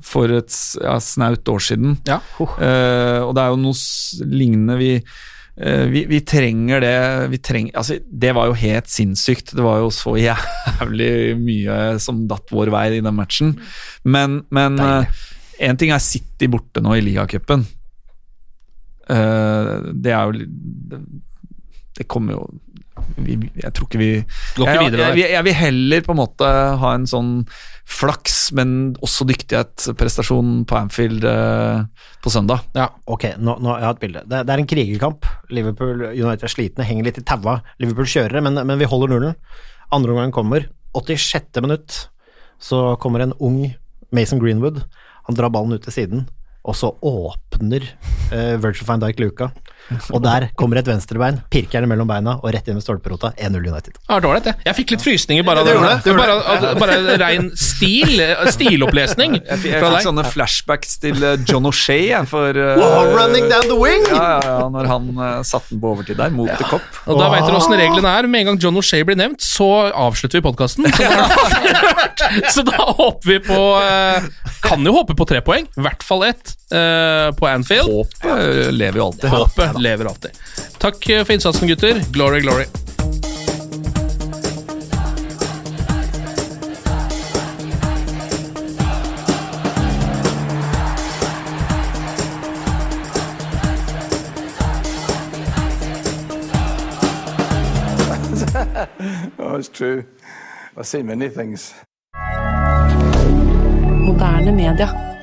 for et ja, snaut år siden. Ja. Uh, og det er jo noe lignende vi, eh, vi Vi trenger det vi treng, altså, Det var jo helt sinnssykt. Det var jo så jævlig mye som datt vår vei i den matchen. Men, men én ting er City borte nå i ligacupen. Uh, det er jo det, det kommer jo vi, Jeg tror ikke vi Går ikke jeg, videre der. jeg, jeg vil heller på en måte ha en sånn flaks, men også dyktighetsprestasjon på Anfield eh, på søndag. Ja. Ok, nå, nå jeg har et bilde. Det, det er en krigerkamp. Liverpool United er slitne, henger litt i taua. Liverpool kjører, men, men vi holder nullen. Andre omgang kommer. 86. minutt så kommer en ung Mason Greenwood. Han drar ballen ut til siden, og så åpner eh, Virgil van Dijk luka. Og der kommer et venstrebein, pirker den mellom beina og rett inn med stolperota. 1-0 United. Ja, dårlig, det. Jeg fikk litt frysninger bare av Det det, det, det bare, bare rein stil, stilopplesning Jeg fikk, jeg fra fikk sånne flashbacks til eh, John O'Shea for eh, Wow, running down the wing! Ja, ja, ja, når han uh, satte den på overtid der, mot The Cop. Og da vet dere åssen reglene er. Med en gang John O'Shea blir nevnt, så avslutter vi podkasten. Så, så da håper vi på uh, Kan jo håpe på tre poeng. I hvert fall ett eh, på Anfield. Håpet eh, lever jo alltid. Håpet lever alltid. Takk eh, for innsatsen, gutter. Glory, glory. Oh, it's true. I've seen many things. Moderne media.